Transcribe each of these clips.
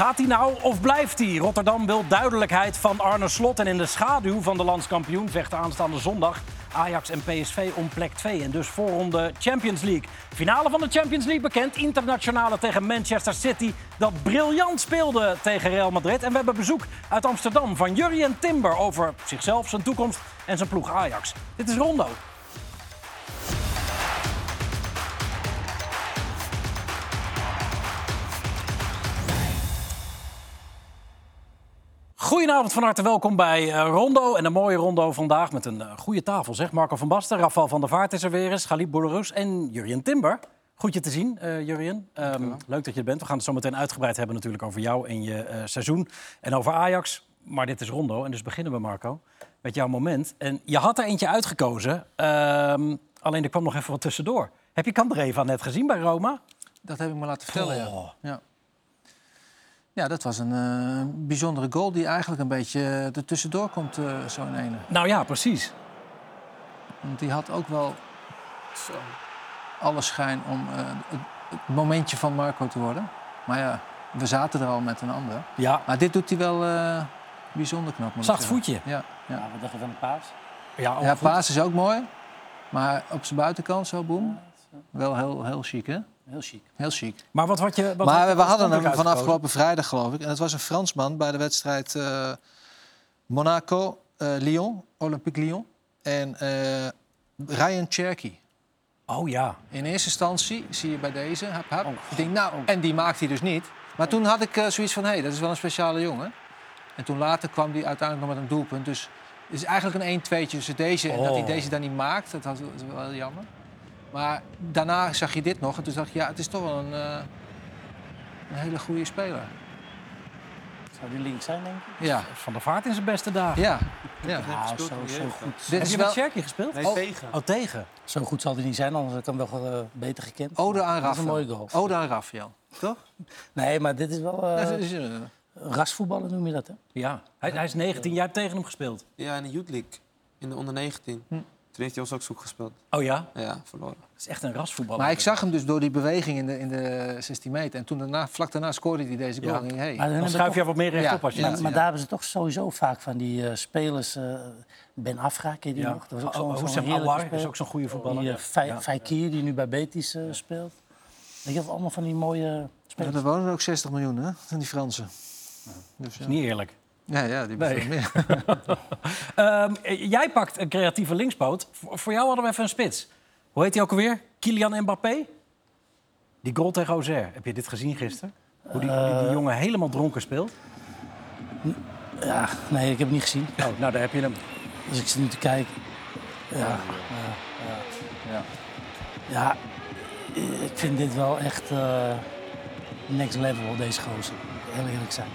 Gaat hij nou of blijft hij? Rotterdam wil duidelijkheid van Arne Slot. En in de schaduw van de landskampioen vechten aanstaande zondag Ajax en PSV om plek 2. En dus voorronde Champions League. Finale van de Champions League bekend. Internationale tegen Manchester City. Dat briljant speelde tegen Real Madrid. En we hebben bezoek uit Amsterdam van Jurien Timber over zichzelf, zijn toekomst en zijn ploeg Ajax. Dit is Rondo. Goedenavond, van harte welkom bij eh, Rondo. En een mooie Rondo vandaag met een uh, goede tafel, zeg. Marco van Basten, Rafal van der Vaart is er weer eens, Galip en Jurien Timber. Goed je te zien, uh, Jurien. Um, leuk dat je er bent. We gaan het zo meteen uitgebreid hebben natuurlijk over jou en je uh, seizoen. En over Ajax. Maar dit is Rondo. En dus beginnen we, Marco, met jouw moment. En je had er eentje uitgekozen. Um, alleen er kwam nog even wat tussendoor. Heb je Kandreva net gezien bij Roma? Dat heb ik me laten vertellen, oh. ja. ja. Ja, dat was een uh, bijzondere goal die eigenlijk een beetje er tussendoor komt, uh, zo in ene. Nou ja, precies. Want die had ook wel zo alle schijn om uh, het, het, momentje van Marco te worden. Maar ja, we zaten er al met een ander. Ja. Maar dit doet hij wel bijzonder knap. Zacht voetje. Ja, ja. ja. Wat dacht je van de paas? Ja, ja paas is ook mooi. Maar op zijn buitenkant zo, boem. Wel heel, heel chic, hè? Heel chic. Heel chic. Maar wat had je... Wat maar had, we hadden hem van afgelopen vrijdag, geloof ik. En het was een Fransman bij de wedstrijd uh, Monaco-Lyon, uh, Olympique Lyon. En uh, Ryan Cherky. Oh ja. In eerste instantie zie je bij deze, hap, hap. Oh. Ik denk, nou, en die maakt hij dus niet. Maar toen had ik zoiets van, hé, hey, dat is wel een speciale jongen. En toen later kwam hij uiteindelijk nog met een doelpunt. Dus het is eigenlijk een 1-2'tje tussen deze oh. en dat hij deze dan niet maakt. Dat was wel heel jammer. Maar daarna zag je dit nog en toen dacht je, ja, het is toch wel een, uh, een hele goede speler. Zou die links zijn, denk ik? Ja. Van der Vaart in zijn beste dagen. Ja. ja. Nou, zo, zo goed. Dit Heb is je wel... met Cherky gespeeld? Nee, oh. tegen. Oh, tegen. Zo goed zal hij niet zijn, anders had ik hem wel uh, beter gekend. Ode aan Dat is een Rafael. mooie goal. Ode aan Rafael. Toch? Nee, maar dit is wel... Uh, dat is, uh, rasvoetballen noem je dat, hè? Ja. Hij, hij is 19, jij hebt tegen hem gespeeld. Ja, in de Youth League. In de onder 19. Hm. Toen heeft hij ons ook zoek gespeeld. Oh ja? Ja, verloren. Dat is echt een rasvoetballer. Maar ik zag hem dus door die beweging in de, in de 16 meter. En toen daarna, vlak daarna scoorde hij deze goal. Ja. En hey. Dan, dan schuif je toch... wat meer rechtop ja. als je Maar, maar daar hebben ze toch sowieso vaak van die uh, spelers... Uh, ben Afra, ken je die ja. nog? Dat was ook zo'n zo Awar is ook zo'n goede voetballer. Die, uh, ja. Fekir, die nu bij Betis uh, speelt. Je hebt allemaal van die mooie spelers. Ja, er wonen ook 60 miljoen, hè? Van die Fransen. Dus, dat is niet eerlijk. Ja, ja, die nee. meer. um, jij pakt een creatieve linkspoot. Voor, voor jou hadden we even een spits. Hoe heet hij ook alweer? Kylian Mbappé? Die goal tegen Auxerre. Heb je dit gezien gisteren? Hoe die, die, die jongen helemaal dronken speelt? Ja, nee, ik heb het niet gezien. Oh, nou, daar heb je hem. Dus ik zit nu te kijken. Ja, ja, ja. ja. ja ik vind dit wel echt uh, next level, deze gozer. Heel eerlijk zijn.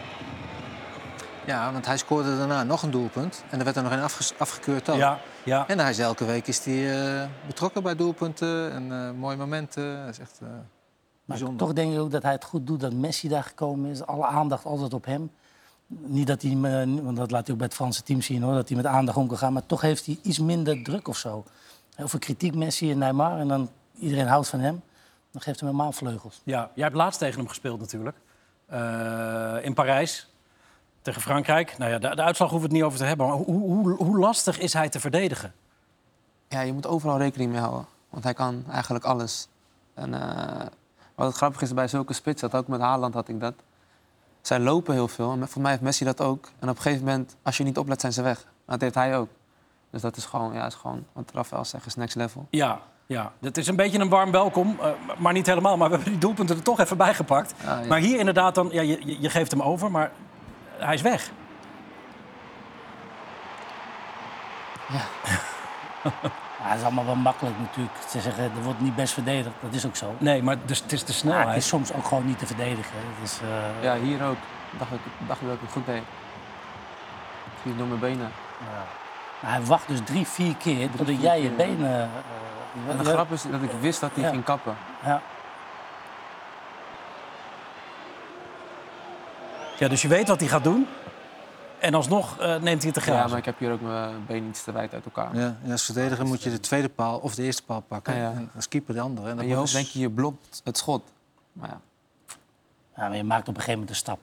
Ja, want hij scoorde daarna nog een doelpunt. En er werd er nog een afge afgekeurd ook. Ja, ja. En hij is elke week is hij uh, betrokken bij doelpunten en uh, mooie momenten. Dat is echt uh, bijzonder. toch denk ik ook dat hij het goed doet dat Messi daar gekomen is. Alle aandacht altijd op hem. Niet dat hij, want dat laat hij ook bij het Franse team zien hoor, dat hij met aandacht om kan gaan. Maar toch heeft hij iets minder druk of zo. Heel veel kritiek Messi en Neymar. En dan iedereen houdt van hem. Dan geeft hij hem helemaal vleugels. Ja, jij hebt laatst tegen hem gespeeld natuurlijk. in Parijs tegen Frankrijk. Nou ja, de, de, uitslag hoeven we het niet over te hebben. Maar hoe, hoe, hoe, lastig is hij te verdedigen? Ja, je moet overal rekening mee houden. Want hij kan eigenlijk alles. En uh, wat het grappig is bij zulke spits, dat ook met Haaland had ik dat. Zij lopen heel veel. En voor mij heeft Messi dat ook. En op een gegeven moment, als je niet oplet, zijn ze weg. Dat heeft hij ook. Dus dat is gewoon, ja, is gewoon wat Rafael zegt, is next level. Ja, ja, het is een beetje een warm welkom, uh, maar niet helemaal. Maar we hebben die doelpunten er toch even bij gepakt. Ja. Maar hier inderdaad dan, ja, je, je geeft hem over, maar hij is weg. Ja. ja, het is allemaal wel makkelijk natuurlijk. Ze zeggen, er wordt niet best verdedigd. Dat is ook zo. Nee, maar dus, het is de snelheid. Ja, het is soms ook gewoon niet te verdedigen. Uh... Ja, hier ook. Dacht ik, dacht ik dat ik het goed deed. Door mijn benen. Ja. Maar hij wacht dus drie, vier keer totdat jij je benen... Uh, en de grap is dat ik wist dat hij ja. ging kappen. Ja. Ja, dus je weet wat hij gaat doen. En alsnog uh, neemt hij het te grazen. Ja, maar ik heb hier ook mijn benen iets te wijd uit elkaar. Ja, en als verdediger moet je de tweede paal of de eerste paal pakken. Ja, ja. En als keeper de andere. En je hoofd denk je, je blokt het schot. Maar ja. ja. maar je maakt op een gegeven moment een stap.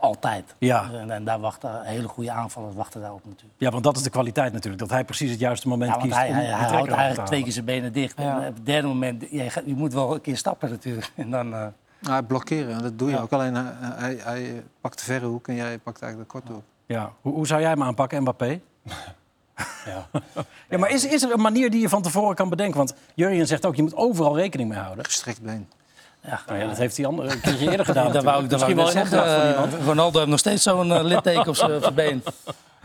Altijd. Ja. En, en daar wachten hele goede aanvallers wachten daarop natuurlijk. Ja, want dat is de kwaliteit natuurlijk. Dat hij precies het juiste moment Ja, want kiest hij, om hij, hij houdt eigenlijk twee keer zijn benen dicht. En op het derde moment, je, gaat- je moet wel een keer stappen natuurlijk. En dan, eh, Nou, blokkeren, dat doe je Ja. ook. Alleen hij, hij, hij pakt de verre hoek en jij pakt eigenlijk de korte hoek. Ja. Hoe, hoe zou jij hem aanpakken, Mbappé? ja. Ja, maar is, is er een manier die je van tevoren kan bedenken? Want Jurjen zegt ook, je moet overal rekening mee houden. Gestrekt been. Ja. Nou ja, dat heeft hij ander, een keertje eerder gedaan. dat wou ik, wel zeggen. iemand. eh, Ronaldo heeft nog steeds zo'n eh, litteken op zijn op zijn been.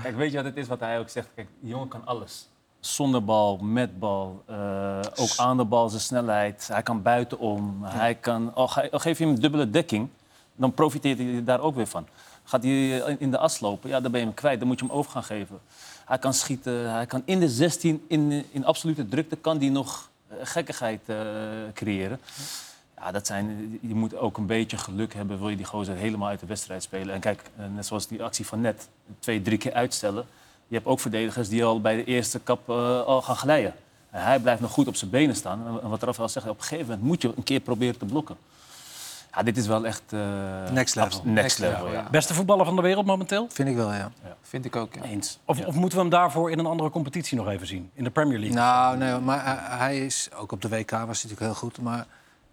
Kijk, weet je wat het is wat hij ook zegt? Kijk, die jongen kan alles. Zonder bal, met bal, eh, ook aan de bal zijn snelheid. Hij kan buitenom. Hij kan, al, ge- al geef je hem dubbele dekking, dan profiteert hij daar ook weer van. Gaat hij in- in de as lopen, ja, dan ben je hem kwijt. Dan moet je hem over gaan geven. Hij kan schieten, hij kan in de 16, in, in absolute drukte, kan hij nog eh, gekkigheid eh, creëren. Ja, dat zijn, je moet ook een beetje geluk hebben, wil je die gozer helemaal uit de wedstrijd spelen. En kijk, eh, net zoals die actie van net, twee, drie keer uitstellen. Je hebt ook verdedigers die al bij de eerste kap eh, al gaan glijden. En hij blijft nog goed op zijn benen staan. En wat Rafael zegt, op een gegeven moment moet je een keer proberen te blokken. Ja, dit is wel echt... eh, Next level. Next level, ja. Beste voetballer van de wereld momenteel? Vind ik wel, ja. Vind ik ook, ja. Eens. Of, of moeten we hem daarvoor in een andere competitie nog even zien? In de Premier League? Nou, nee, maar hij- hij is, ook op de WK was hij natuurlijk heel goed. Maar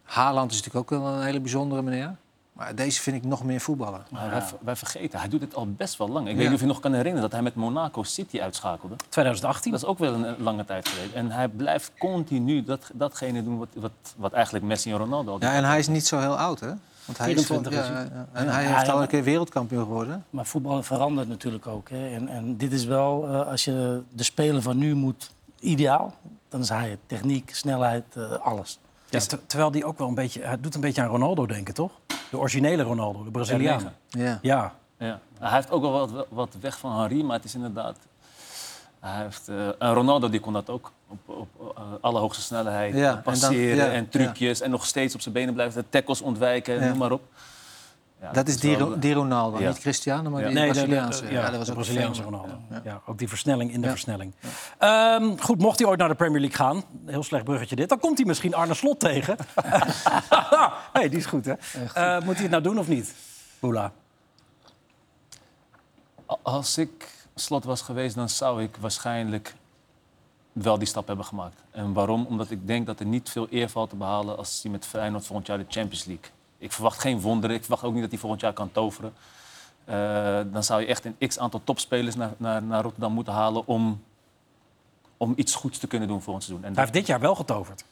Haaland is natuurlijk ook wel een hele bijzondere meneer. Maar deze vind ik nog meer voetballer. Maar wij, wij vergeten, hij doet het al best wel lang. Ik Ja. weet niet of je nog kan herinneren dat hij met Monaco City uitschakelde. 2018? Dat is ook wel een, lange tijd geleden. En hij blijft continu dat, datgene doen wat, wat, wat eigenlijk Messi en Ronaldo al doen. Ja, en hij is niet zo heel oud, hè? Want hij is, 24 is ja, ja. En hij Ja, heeft ja, al een keer wereldkampioen geworden. Maar voetbal verandert natuurlijk ook. Hè. En, en dit is wel, eh, als je de speler van nu moet ideaal, dan is hij het. Techniek, snelheid, eh, alles. Ja, ter- terwijl die ook wel een beetje... Hij doet een beetje aan Ronaldo denken, toch? De originele Ronaldo, de Braziliaan. R9. Ja. Ja. Ja. Hij heeft ook wel wat, wat weg van Henri, maar het is inderdaad... Hij heeft, eh, en Ronaldo die kon dat ook. Op, op eh, allerhoogste snelheid. Ja, en dan- passeren ja, en trucjes. En nog steeds op zijn benen blijven. Tackles ontwijken, Ja. noem maar op. Ja, Dat is die Ronaldo, Ja. niet Cristiano, maar Ja. die Nee, de, de, Braziliaanse. de- ja, dat was de Braziliaanse Ronaldo. Ja. Ja. ook die versnelling in de Ja. versnelling. Ehm, goed, mocht hij ooit naar de Premier League gaan, heel slecht bruggetje dit, dan komt hij misschien Arne Slot tegen. hey, die is goed, hè? Eh, moet hij het nou doen of niet? Boela. Als ik slot was geweest, dan zou ik waarschijnlijk wel die stap hebben gemaakt. En waarom? Omdat ik denk dat er niet veel eer valt te behalen als hij met Feyenoord volgend jaar de Champions League. Ik verwacht geen wonderen. Ik verwacht ook niet dat hij volgend jaar kan toveren. Eh, dan zou je echt een x aantal topspelers naar, naar, naar Rotterdam moeten halen om, om iets goeds te kunnen doen voor ons seizoen. En Hij heeft dit jaar wel getoverd.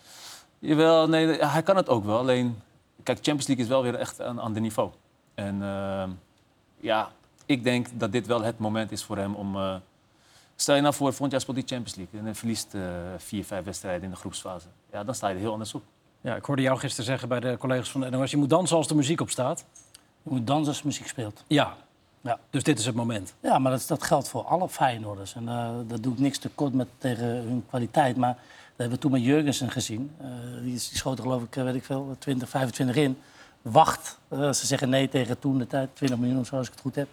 Jawel, nee, hij kan het ook wel. Alleen, kijk, Champions League is wel weer echt een ander niveau. En ehm, ja, ik denk dat dit wel het moment is voor hem om... eh, stel je nou voor, volgend jaar speelt hij Champions League... en hij verliest eh, vier, vijf wedstrijden in de groepsfase. Ja, dan sta je er heel anders op. Ja, ik hoorde jou gisteren zeggen bij de collega's van de NOS... je moet dansen als de muziek op staat. Je moet dansen als muziek speelt. Ja. Ja. Dus dit is het moment. Ja, maar dat, dat geldt voor alle Feyenoorders. En eh, dat doe ik niks tekort met tegen hun kwaliteit. Maar dat hebben we toen met Jurgensen gezien. Eh, die, is- die schoot er geloof ik, eh, weet ik veel, 20, 25 in. Wacht. Ze zeggen nee tegen toen de tijd. 20 miljoen of zo, als ik het goed heb.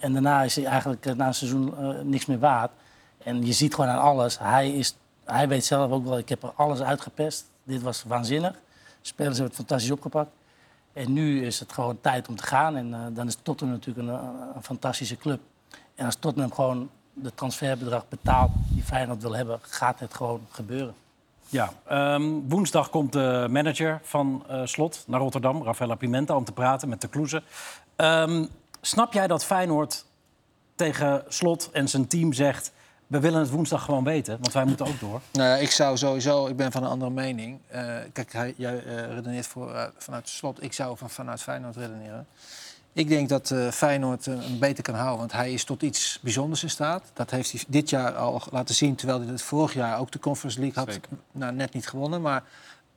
En daarna is hij eigenlijk na een seizoen niks meer waard. En je ziet gewoon aan alles. Hij, is, hij weet zelf ook wel, ik heb er alles uitgepest. Dit was waanzinnig. Spelers hebben het fantastisch opgepakt. En nu is het gewoon tijd om te gaan. En eh, dan is Tottenham natuurlijk een, een fantastische club. En als Tottenham gewoon de transferbedrag betaalt die Feyenoord wil hebben, gaat het gewoon gebeuren. Ja, ehm, woensdag komt de manager van eh, Slot naar Rotterdam, Rafaela Pimenta, om te praten met de Kloeze. Ehm, snap jij dat Feyenoord tegen Slot en zijn team zegt... we willen het woensdag gewoon weten, want wij moeten ook door. Nou ja, ik zou sowieso, ik ben van een andere mening. Eh, kijk, hij, jij eh, redeneert voor, eh, vanuit slot. Ik zou van, vanuit Feyenoord redeneren. Ik denk dat eh, Feyenoord hem beter kan houden, want hij is tot iets bijzonders in staat. Dat heeft hij dit jaar al laten zien, terwijl hij het vorig jaar ook de Conference League had Zeker. nou, net niet gewonnen. Maar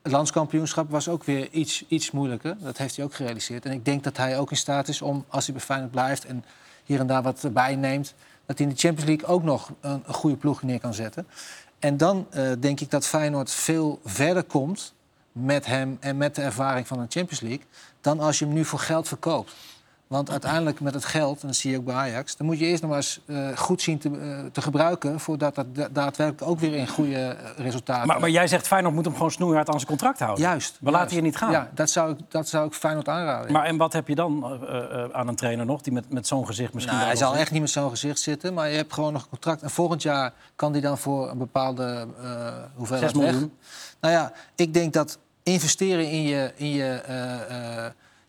het landskampioenschap was ook weer iets, iets moeilijker. Dat heeft hij ook gerealiseerd. En ik denk dat hij ook in staat is om, als hij bij Feyenoord blijft en hier en daar wat erbij neemt, dat hij in de Champions League ook nog een, een goede ploeg neer kan zetten. En dan eh, denk ik dat Feyenoord veel verder komt met hem en met de ervaring van de Champions League dan als je hem nu voor geld verkoopt. Want uiteindelijk met het geld, en dat zie je ook bij Ajax... dan moet je eerst nog maar eens eh, goed zien te, eh, te gebruiken... voordat dat da- daadwerkelijk ook weer in goede eh, resultaten... Maar, maar jij zegt Feyenoord moet hem gewoon snoeihard aan zijn contract houden. Juist. We laten je niet gaan. Ja, dat zou ik, dat zou ik Feyenoord aanraden. Maar en wat heb je dan aan een trainer nog die met, met zo'n gezicht misschien... Nou, hij zal echt niet met zo'n gezicht zitten, maar je hebt gewoon nog een contract. En volgend jaar kan hij dan voor een bepaalde hoeveelheid weg. miljoen. Nou ja, ik denk dat investeren in je, in je,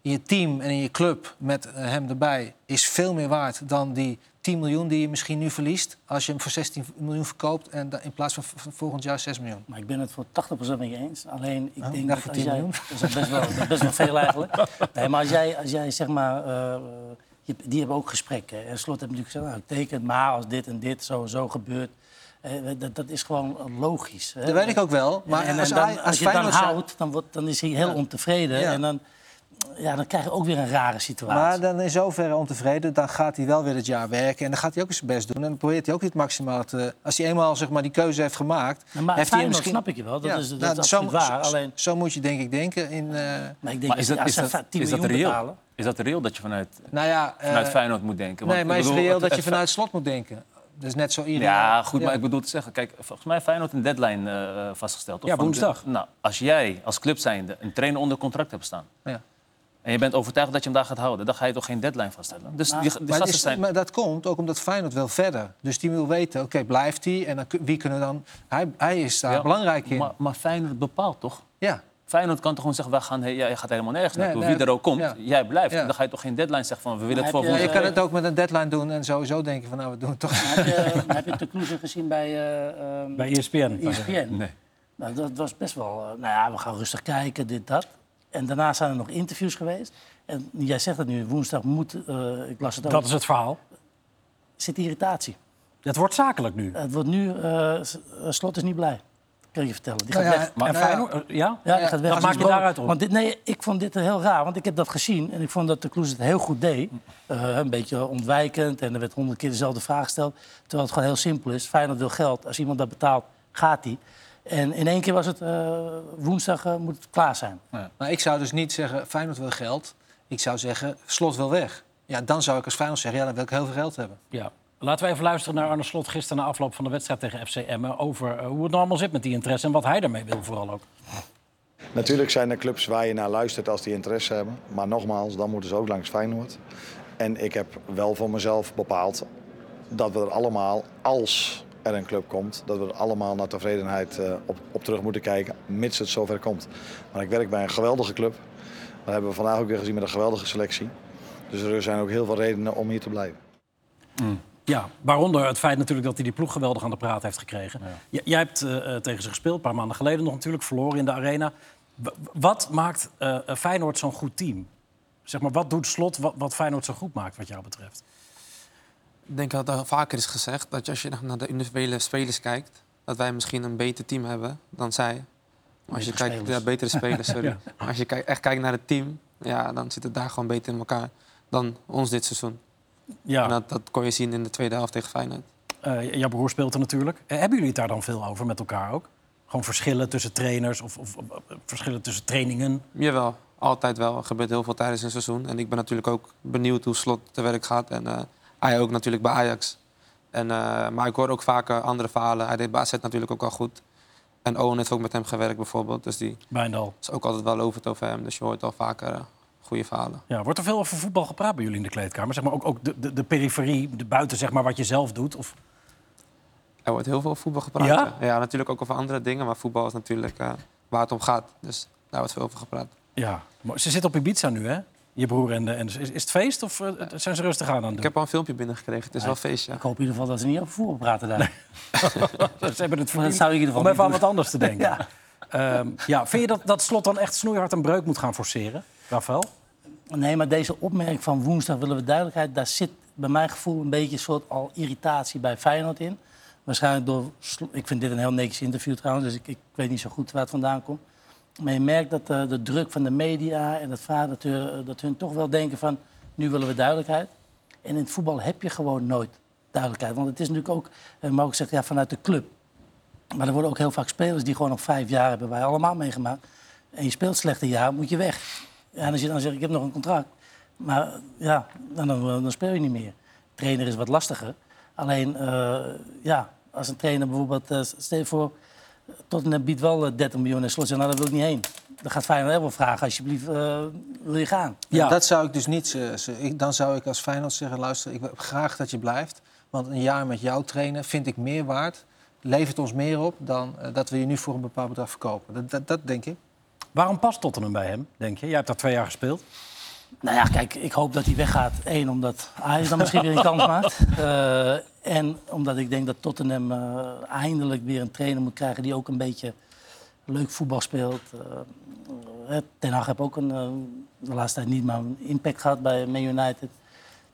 in je team en in je club met eh, hem erbij... is veel meer waard dan die 10 miljoen die je misschien nu verliest... als je hem voor 16 miljoen verkoopt en in plaats van volgend jaar 6 miljoen. Maar ik ben het voor 80% met je eens. Alleen, ik Oh, denk dat voor als 10 jij... miljoen. Dat is best wel, dat is best wel veel eigenlijk. Nee, maar als jij, als jij zeg maar... eh, die hebben ook gesprekken. En Slot heeft natuurlijk gezegd, nou, teken maar als dit en dit zo en zo gebeurt. eh, dat, dat is gewoon logisch. Hè? Dat weet ik ook wel. Maar en, en als, dan, als, als je het dan houdt, dan, wordt, dan is hij heel Ja. ontevreden. Ja. En dan, ja, dan krijg je ook weer een rare situatie. Maar dan in zoverre ontevreden, dan gaat hij wel weer het jaar werken. En dan gaat hij ook eens zijn best doen. En dan probeert hij ook niet maximaal te... Als hij eenmaal zeg maar, die keuze heeft gemaakt... Maar heeft hij misschien... snap ik je wel. Dat Ja, is, dat nou, is zo, absoluut waar. zo- Alleen, zo moet je denk ik denken. In, eh, maar ik denk, Maar is dat, als is ze dat, 10 is dat miljoen reëel? betalen... Is dat reëel dat je vanuit, nou ja, eh, vanuit Feyenoord moet denken? Want nee, maar ik is het bedoel, reëel het- dat je het- vanuit slot moet denken? Dat is net zo iedereen. Ja, goed, maar ik bedoel te zeggen, kijk, volgens mij heeft Feyenoord een deadline eh, vastgesteld. toch? Ja, woensdag. nou, als jij als club zijnde een trainer onder contract hebt staan... Ja. En je bent overtuigd dat je hem daar gaat houden... dan ga je toch geen deadline vaststellen? Dus Nou, die, die Maar, is- zijn... maar dat komt ook omdat Feyenoord wil verder. Dus die wil weten, oké, blijft hij? En dan, wie kunnen dan... Hij, hij is daar Ja, belangrijk in. Maar, maar Feyenoord bepaalt toch? ja. Feyenoord kan toch gewoon zeggen, wij gaan, hey, jij gaat helemaal nergens naartoe. nee, Wie er ook komt, ja. jij blijft. Ja. Dan ga je toch geen deadline zeggen van, we willen Maar het voor heb je- Ja, je kan het ook met een deadline doen en sowieso denken van... nou, we doen het toch. Maar heb je, heb je de Kloeze gezien bij, eh ehm, Bij ESPN. ESPN? Nee. Nou, dat was best wel... eh, nou ja, we gaan rustig kijken, dit, dat. En daarna zijn er nog interviews geweest. En jij zegt het nu, woensdag moet... eh, ik las het ook. Dat is het verhaal. zit irritatie. Het wordt zakelijk nu. Het wordt nu... eh, eh, Slot is niet blij. Kan je vertellen. Die gaat Nou ja, weg. Maar nou ja. Feyenoord, ja? Ja, die gaat weg. Wat maak je Boven. daaruit op? Want dit, nee, ik vond dit heel raar, want ik heb dat gezien. En ik vond dat de Kloes het heel goed deed. Eh, een beetje ontwijkend en er werd honderd keer dezelfde vraag gesteld. Terwijl het gewoon heel simpel is. Feyenoord wil geld. Als iemand dat betaalt, gaat hij. En in één keer was het eh, woensdag eh, moet het klaar zijn. Maar ik zou dus niet zeggen, Feyenoord wil geld. Ik zou zeggen, Slot wil weg. Ja, dan zou ik als Feyenoord zeggen, ja, dan wil ik heel veel geld hebben. Ja. Laten we even luisteren naar Arne Slot gisteren na afloop van de wedstrijd tegen FC Emmen... over eh, hoe het nou allemaal zit met die interesse en wat hij daarmee wil vooral ook. Natuurlijk zijn er clubs waar je naar luistert als die interesse hebben. Maar nogmaals, dan moeten ze ook langs Feyenoord. En ik heb wel voor mezelf bepaald dat we er allemaal, als er een club komt, dat we er allemaal naar tevredenheid eh, op, op terug moeten kijken, mits het zover komt. Maar ik werk bij een geweldige club. Dat hebben we vandaag ook weer gezien met een geweldige selectie. Dus er zijn ook heel veel redenen om hier te blijven. Ja, waaronder het feit natuurlijk dat hij die ploeg geweldig aan de praat heeft gekregen. Jij hebt eh, eh, tegen ze gespeeld, een paar maanden geleden nog natuurlijk, verloren in de arena. W- wat maakt Feyenoord zo'n goed team? Zeg maar, wat doet Slot wat, wat Feyenoord zo goed maakt, wat jou betreft? Ik denk dat er vaker is gezegd dat als je naar de individuele spelers kijkt, dat wij misschien een beter team hebben dan zij. Maar als je Betere kijkt, spelers. ja, betere spelers, sorry. Als je echt kijkt naar het team, ja, dan zit het daar gewoon beter in elkaar dan ons dit seizoen. Ja, En dat, dat kon je zien in de tweede helft tegen Feyenoord. eh, jouw broer speelt er natuurlijk. Eh, hebben jullie het daar dan veel over met elkaar ook? Gewoon verschillen tussen trainers of, of, of, eh, verschillen tussen trainingen? Jawel, altijd wel. Er gebeurt heel veel tijdens een seizoen. En ik ben natuurlijk ook benieuwd hoe Slot te werk gaat. En hij ook natuurlijk bij Ajax. En, eh, maar ik hoor ook vaker andere verhalen. Hij deed bij AZ natuurlijk ook al goed. En Owen heeft ook met hem gewerkt bijvoorbeeld. Dus die Bijndal. is ook altijd wel lovend over hem. Dus je hoort al vaker eh, goede verhalen. Ja, wordt er veel over voetbal gepraat bij jullie in de kleedkamer? Zeg maar ook, ook de, de, de periferie, de buiten zeg maar, wat je zelf doet? Of... Er wordt heel veel over voetbal gepraat. Ja? Ja, natuurlijk ook over andere dingen. Maar voetbal is natuurlijk eh, waar het om gaat. Dus daar wordt veel over gepraat. Ja, ze zit op Ibiza nu, hè? Je broer en de. En, is, is het feest of eh, zijn ze rustig aan aan het Ik doen? heb al een filmpje binnengekregen. Het is wel feest, ja. Ik hoop in ieder geval dat ze niet over voetbal praten daar. Ze hebben het verdiend zou ik in ieder geval om even aan wat anders te denken. Ja. Ehm, ja, vind je dat, dat Slot dan echt snoeihard een breuk moet gaan forceren, Rafael? Nee, maar deze opmerking van woensdag willen we duidelijkheid. Daar zit bij mijn gevoel een beetje een soort al irritatie bij Feyenoord in. Waarschijnlijk door... Ik vind dit een heel netjes interview trouwens, dus ik, ik weet niet zo goed waar het vandaan komt. Maar je merkt dat eh, de druk van de media en het vraag dat, hun- dat hun toch wel denken van... nu willen we duidelijkheid. En in het voetbal heb je gewoon nooit duidelijkheid. Want het is natuurlijk ook, eh, maar ook zegt, ja, vanuit de club. Maar er worden ook heel vaak spelers die gewoon op vijf jaar hebben wij allemaal meegemaakt. En je speelt slechte jaar, moet je weg. Ja, en als je dan zegt, ik heb nog een contract. Maar ja, dan, dan, speel je niet meer. Trainer is wat lastiger. Alleen, eh, ja, als een trainer bijvoorbeeld... eh, stel voor, Tottenham biedt wel eh, 30 miljoen en slot nou, daar wil ik niet heen. Dan gaat Feyenoord wel vragen, alsjeblieft, eh, wil je gaan? Ja. Dat zou ik dus niet... eh, ik, dan zou ik als Feyenoord zeggen, luister, ik wil graag dat je blijft. Want een jaar met jou trainen vind ik meer waard. Levert ons meer op dan eh, dat we je nu voor een bepaald bedrag verkopen. Dat, dat, dat denk ik. Waarom past Tottenham bij hem, denk je? Jij hebt daar twee jaar gespeeld. Nou ja, kijk, ik hoop dat hij weggaat. Eén, omdat Ajax dan misschien weer een kans maakt. Eh, en omdat ik denk dat Tottenham eh, eindelijk weer een trainer moet krijgen... die ook een beetje leuk voetbal speelt. Eh, Ten Hag heeft ook een, eh, de laatste tijd niet maar een impact gehad bij Man United.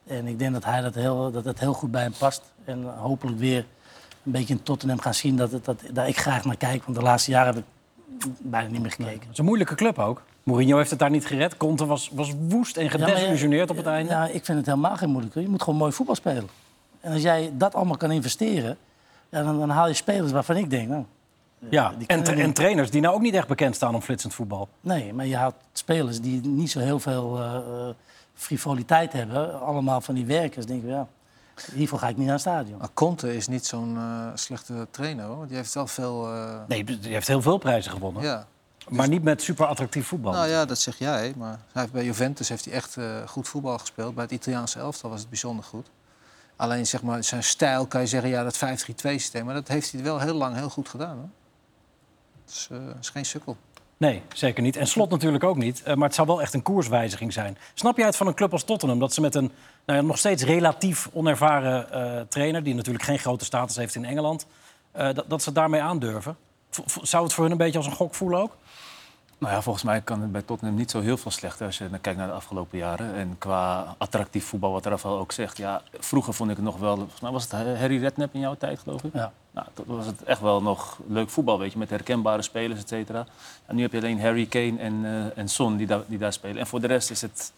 En ik denk dat hij dat heel, dat het heel goed bij hem past. En hopelijk weer een beetje in Tottenham gaan zien dat, het, dat, ik graag naar kijk. Want de laatste jaren heb ik bijna niet meer gekeken. Het is een moeilijke club ook. Mourinho heeft het daar niet gered. Conte was, was woest en Ja, gedesillusioneerd op het einde. Ja, ik vind het helemaal geen moeilijk. Je moet gewoon mooi voetbal spelen. En als jij dat allemaal kan investeren, ja, dan, dan haal je spelers waarvan ik denk, nou, Ja, die en, tra- en trainers die nou ook niet echt bekend staan om flitsend voetbal. nee, maar je haalt spelers die niet zo heel veel eh, eh, frivoliteit hebben. Allemaal van die werkers. denk ik, ja, hiervoor ga ik niet naar het stadion. Maar Conte is niet zo'n eh, slechte trainer, hoor. Die heeft wel veel... eh, Nee, die heeft heel veel prijzen gewonnen. ja. Maar niet met super attractief voetbal. Nou ja, dat zeg jij. Maar hij heeft bij Juventus heeft hij echt eh, goed voetbal gespeeld. Bij het Italiaanse elftal was het bijzonder goed. Alleen zeg maar, zijn stijl kan je zeggen, ja, dat 5-3-2 systeem. Maar dat heeft hij wel heel lang heel goed gedaan. Hoor. Is, eh, is geen sukkel. Nee, zeker niet. En slot natuurlijk ook niet. Eh, maar het zou wel echt een koerswijziging zijn. Snap jij het van een club als Tottenham? Dat ze met een nou ja, nog steeds relatief onervaren eh, trainer... die natuurlijk geen grote status heeft in Engeland... dat, dat ze daarmee aandurven? Zou het voor hun een beetje als een gok voelen ook? Nou ja, volgens mij kan het bij Tottenham niet zo heel veel slechter als je kijkt naar de afgelopen jaren. En qua attractief voetbal, wat Rafael ook zegt. Ja, vroeger vond ik het nog wel. Volgens mij was het Harry Redknapp in jouw tijd, geloof ik. Ja. Nou, toen was het echt wel nog leuk voetbal, weet je, met herkenbare spelers, et cetera. En nu heb je alleen Harry Kane en, eh, en Son die, daar die daar spelen. En voor de rest is het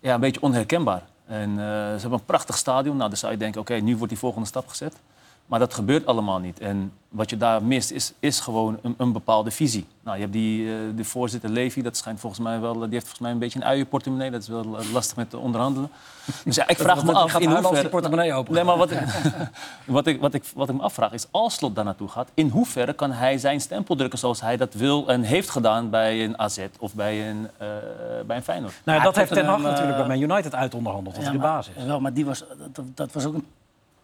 ja, een beetje onherkenbaar. En eh, ze hebben een prachtig stadion. Nou, dan zou je denken, oké, nu wordt die volgende stap gezet. Maar dat gebeurt allemaal niet. En wat je daar mist, is, is gewoon een, een bepaalde visie. Nou, je hebt die, eh, de voorzitter Levy, dat schijnt volgens mij wel... Die heeft volgens mij een beetje een uienportemonnee. Dat is wel eh, lastig met te onderhandelen. Dus ja, ik vraag me Dat- af gaat in hoeverre... die portemonnee open Nee, maar wat, wat, ik, wat, ik, wat ik me afvraag is, als Slot daar naartoe gaat... in hoeverre kan hij zijn stempel drukken zoals hij dat wil en heeft gedaan... bij een AZ of bij een, eh bij een Feyenoord? Nou, ja, dat heeft Ten Hag natuurlijk bij Man United uitonderhandeld. Dat Ja, hij de maar- baas is. Wel, maar die was, dat, dat was ook een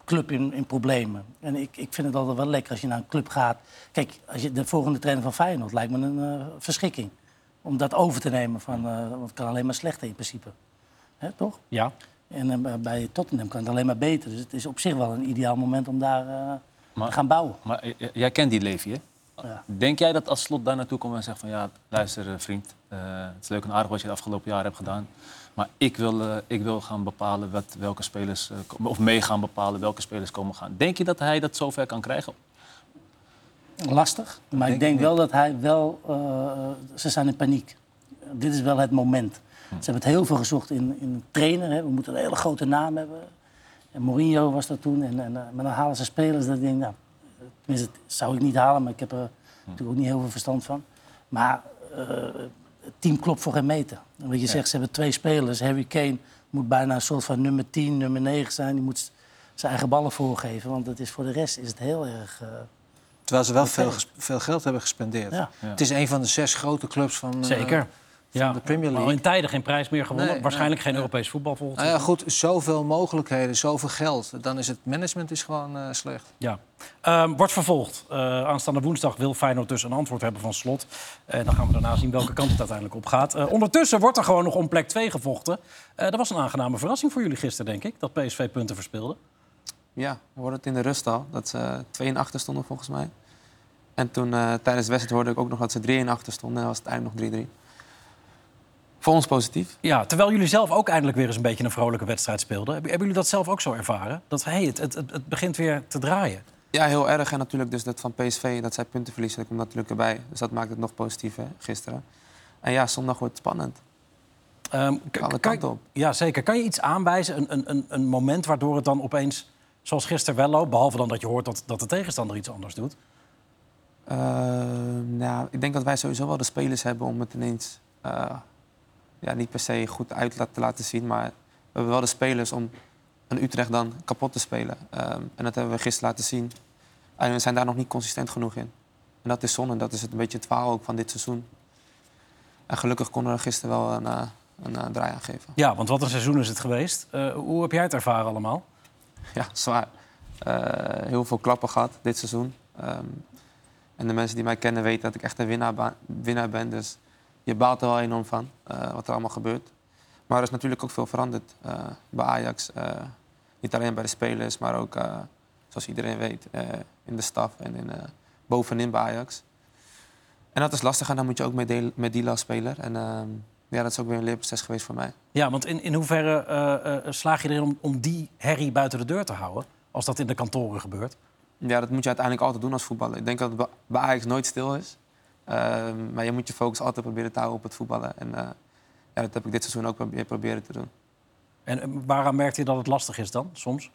club in, in problemen. En ik, ik vind het altijd wel lekker als je naar een club gaat. Kijk, als je de volgende trainer van Feyenoord lijkt me een eh, verschrikking. Om dat over te nemen, van, eh, want het kan alleen maar slechter in principe. Hè, toch? Ja. En eh, bij Tottenham kan het alleen maar beter. Dus het is op zich wel een ideaal moment om daar Maar- te gaan bouwen. Maar jij kent die Levy, hè? Ja. Denk jij dat als Slot daar naartoe komt en zegt van... ja, luister vriend, het is leuk en aardig wat je de afgelopen jaar hebt gedaan... maar ik wil, eh, ik wil gaan bepalen wat, welke spelers... eh, komen- of mee gaan bepalen welke spelers komen gaan. Denk je dat hij dat zover kan krijgen? Lastig, maar ik Denk wel dat hij wel... eh, ze zijn in paniek. Dit is wel het moment. Ze hebben het heel veel gezocht in, in een trainer. Hè. We moeten een hele grote naam hebben. En Mourinho was dat toen. En, en, maar dan halen ze spelers dat ik denk, nou... Tenminste, dat zou ik niet halen, maar ik heb er natuurlijk ook niet heel veel verstand van. Maar het team klopt voor geen meter. En wat je zegt, ze hebben twee spelers. Harry Kane moet bijna een soort van nummer 10, nummer 9 zijn. Die moet zijn eigen ballen voorgeven. Want het is, voor de rest is het heel erg... eh, Terwijl ze wel veel, veel geld hebben gespendeerd. ja. Ja. Het is een van de zes grote clubs van, eh, Zeker. Ja. de Premier Al League. in tijden geen prijs meer gewonnen. Nee, Waarschijnlijk nee, geen nee. Europees voetbal volgend Nou ja, goed, zoveel mogelijkheden, zoveel geld. Dan is het management is gewoon eh, slecht. Ja. Ehm, wordt vervolgd. Eh, aanstaande woensdag wil Feyenoord dus een antwoord hebben van Slot. En dan gaan we daarna zien welke kant het uiteindelijk op gaat. Eh, ondertussen wordt er gewoon nog om plek 2 gevochten. Eh, dat was een aangename verrassing voor jullie gisteren, denk ik. Dat PSV punten verspeelde. Ja, we hoorden het in de rust al. Dat ze 2 in achter stonden volgens mij. En toen eh, tijdens de wedstrijd hoorde ik ook nog dat ze 3 in achter stonden. En dan was het eigenlijk nog 3-3. Voor ons positief. Ja, terwijl jullie zelf ook eindelijk weer eens een beetje een vrolijke wedstrijd speelden. Hebben, jullie dat zelf ook zo ervaren? Dat hey, het, het, het, begint weer te draaien. Ja, heel erg. En natuurlijk dus dat van PSV, dat zij punten verliezen, dat komt natuurlijk erbij. Dus dat maakt het nog positiever gisteren. En ja, zondag wordt het spannend. K- Alle kan- kanten op. Ja, zeker. Kan je iets aanwijzen, een, een, een, een moment waardoor het dan opeens, zoals gisteren wel loopt... behalve dan dat je hoort dat, dat de tegenstander iets anders doet? Ehm, nou, ik denk dat wij sowieso wel de spelers hebben om het ineens eh, ja, niet per se goed uit te laten zien. Maar we hebben wel de spelers om een Utrecht dan kapot te spelen. Ehm, en dat hebben we gisteren laten zien. En we zijn daar nog niet consistent genoeg in. En dat is zonde. Dat is het een beetje het verhaal ook van dit seizoen. En gelukkig konden we gisteren wel een, eh, een, eh, draai aan geven. Ja, want wat een seizoen is het geweest. Eh, hoe heb jij het ervaren allemaal? Ja, zwaar. Heel veel klappen gehad dit seizoen. Ehm, en de mensen die mij kennen weten dat ik echt een winnaar, winnaar ben. Dus je baalt er wel enorm van eh, wat er allemaal gebeurt. Maar er is natuurlijk ook veel veranderd eh, bij Ajax. Eh, niet alleen bij de spelers, maar ook, zoals iedereen weet, in de staf en in, bovenin bij Ajax. En dat is lastig en dan moet je ook met, deel- met die als speler. En ehm, ja, dat is ook weer een leerproces geweest voor mij. Ja, want in, in hoeverre slaag je erin om, om die herrie buiten de deur te houden? Als dat in de kantoren gebeurt. Ja, dat moet je uiteindelijk altijd doen als voetballer. Ik denk dat het bij Ajax nooit stil is. Ehm, maar je moet je focus altijd proberen te houden op het voetballen. En eh, ja, dat heb ik dit seizoen ook probe- proberen te doen. En eh, waaraan merkte je dat het lastig is dan, soms?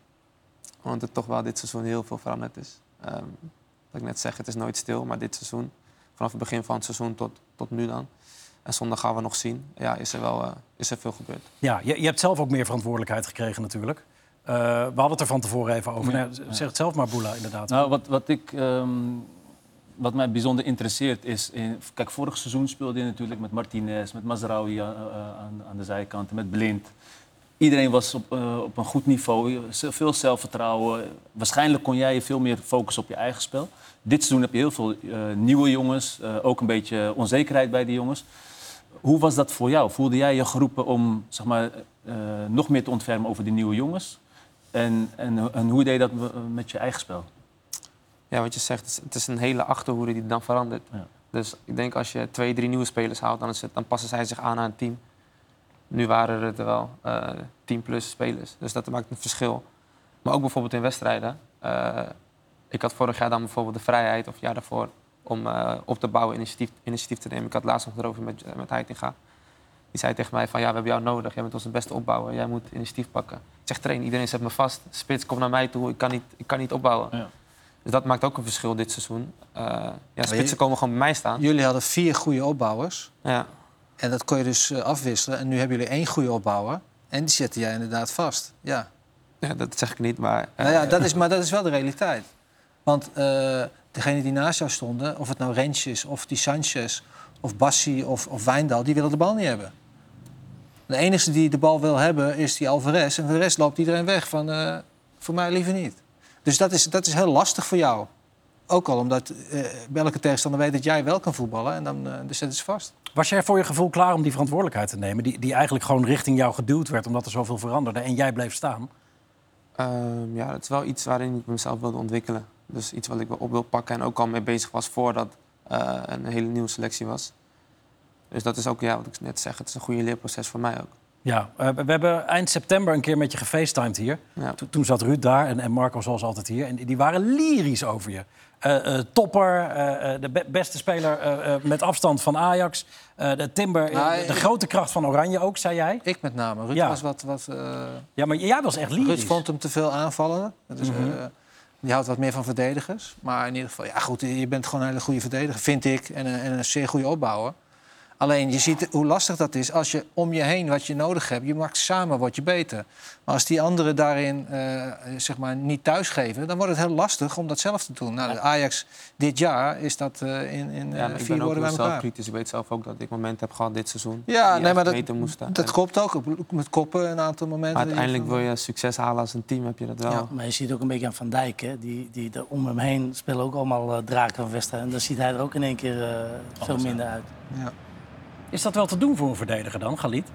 Want het toch wel dit seizoen heel veel veranderd is. Ehm wat ik net zeg, het is nooit stil. Maar dit seizoen, vanaf het begin van het seizoen tot, tot nu dan... en zondag gaan we nog zien, ja, is er wel eh, is er veel gebeurd. Ja, je, je hebt zelf ook meer verantwoordelijkheid gekregen natuurlijk. Eh, we hadden het er van tevoren even over. Nou, zeg het zelf maar, Boela, inderdaad. Nou, wat, wat, ik, ehm, wat mij bijzonder interesseert is... In, kijk, vorig seizoen speelde je natuurlijk met Martinez, met Mazraoui aan, eh, aan, aan de zijkant, met Blind. Iedereen was op, eh, op een goed niveau, veel zelfvertrouwen. Waarschijnlijk kon jij je veel meer focussen op je eigen spel. Dit seizoen heb je heel veel eh, nieuwe jongens, eh, ook een beetje onzekerheid bij die jongens. Hoe was dat voor jou? Voelde jij je geroepen om zeg maar, eh, nog meer te ontfermen over die nieuwe jongens? En, en, en hoe deed dat met je eigen spel? Ja, wat je zegt, het is, een hele achterhoede die dan verandert. Ja. Dus ik denk als je twee, drie nieuwe spelers haalt, dan, is het, dan passen zij zich aan aan het team. Nu waren het er wel eh 10 plus spelers, dus dat maakt een verschil. Maar ook bijvoorbeeld in wedstrijden. Eh, ik had vorig jaar dan bijvoorbeeld de vrijheid, of jaar daarvoor, om eh, op te bouwen, initiatief, initiatief te nemen. Ik had laatst nog erover met, met Heitinga. Die zei tegen mij van, ja, we hebben jou nodig. Jij bent onze beste opbouwer. Jij moet initiatief pakken. Ik zeg, train, iedereen zet me vast. Spits, kom naar mij toe. Ik kan niet, ik kan niet opbouwen. Ja. Dus dat maakt ook een verschil dit seizoen. Eh, ja, je- spitsen komen gewoon bij mij staan. Jullie hadden vier goede opbouwers. Ja. En dat kon je dus eh, afwisselen. En nu hebben jullie één goede opbouwer. En die zette jij inderdaad vast. Ja. ja, dat zeg ik niet, maar... eh, Nou ja, dat is, maar dat is wel de realiteit. Want degene die naast jou stonden, of het nou Rens is, of die Sanchez, of Bassi of, of Wijndal, die willen de bal niet hebben. De enige die de bal wil hebben is die Alvarez. En voor de rest loopt iedereen weg van, voor mij liever niet. Dus dat is, dat is heel lastig voor jou. Ook al omdat eh bij elke tegenstander weet dat jij wel kan voetballen. En dan, eh dus dat is vast. Was jij voor je gevoel klaar om die verantwoordelijkheid te nemen? Die, die eigenlijk gewoon richting jou geduwd werd omdat er zoveel veranderde en jij bleef staan? Ehm, ja, het is wel iets waarin ik mezelf wilde ontwikkelen. Dus iets wat ik wel op wil pakken en ook al mee bezig was voordat eh een hele nieuwe selectie was. Dus dat is ook, ja, wat ik net zeg, het is een goede leerproces voor mij ook. Ja, eh, we hebben eind september een keer met je gefacetimed hier. Ja. To- toen zat Ruud daar en, en Marco zoals altijd hier. En die- waren lyrisch over je. Eh, eh, topper, de be- beste speler met afstand van Ajax. De Timber, Nou, de, de ik- grote kracht van Oranje ook, zei jij. Ik met name. Ruud Ja. was wat... wat Ja, maar jij was echt lyrisch. Ruud vond hem te veel aanvallen. Mhm. die houdt wat meer van verdedigers. Maar in ieder geval, ja goed, je bent gewoon een hele goede verdediger, vind ik. En en een zeer goede opbouwer. Alleen, je ziet hoe lastig dat is als je om je heen wat je nodig hebt. Je maakt samen, word je beter. Maar als die anderen daarin eh, zeg maar niet thuisgeven... dan wordt het heel lastig om dat zelf te doen. Nou, de Ajax dit jaar is dat eh, in, in Ja, eh, vier ben ook woorden bij elkaar. zelfkritisch. Ik weet zelf ook dat ik momenten heb gehad dit seizoen. Ja, die nee, maar dat, beter moesten. dat klopt ook. Met koppen een aantal momenten. Maar uiteindelijk wil je succes halen als een team, heb je dat wel. Ja. Maar je ziet ook een beetje aan Van Dijk, hè? Die, die er om hem heen spelen ook allemaal draken van wedstrijden. En dan ziet hij er ook in één keer eh, veel minder uit. Ja. Is dat wel te doen voor een verdediger dan, Galit?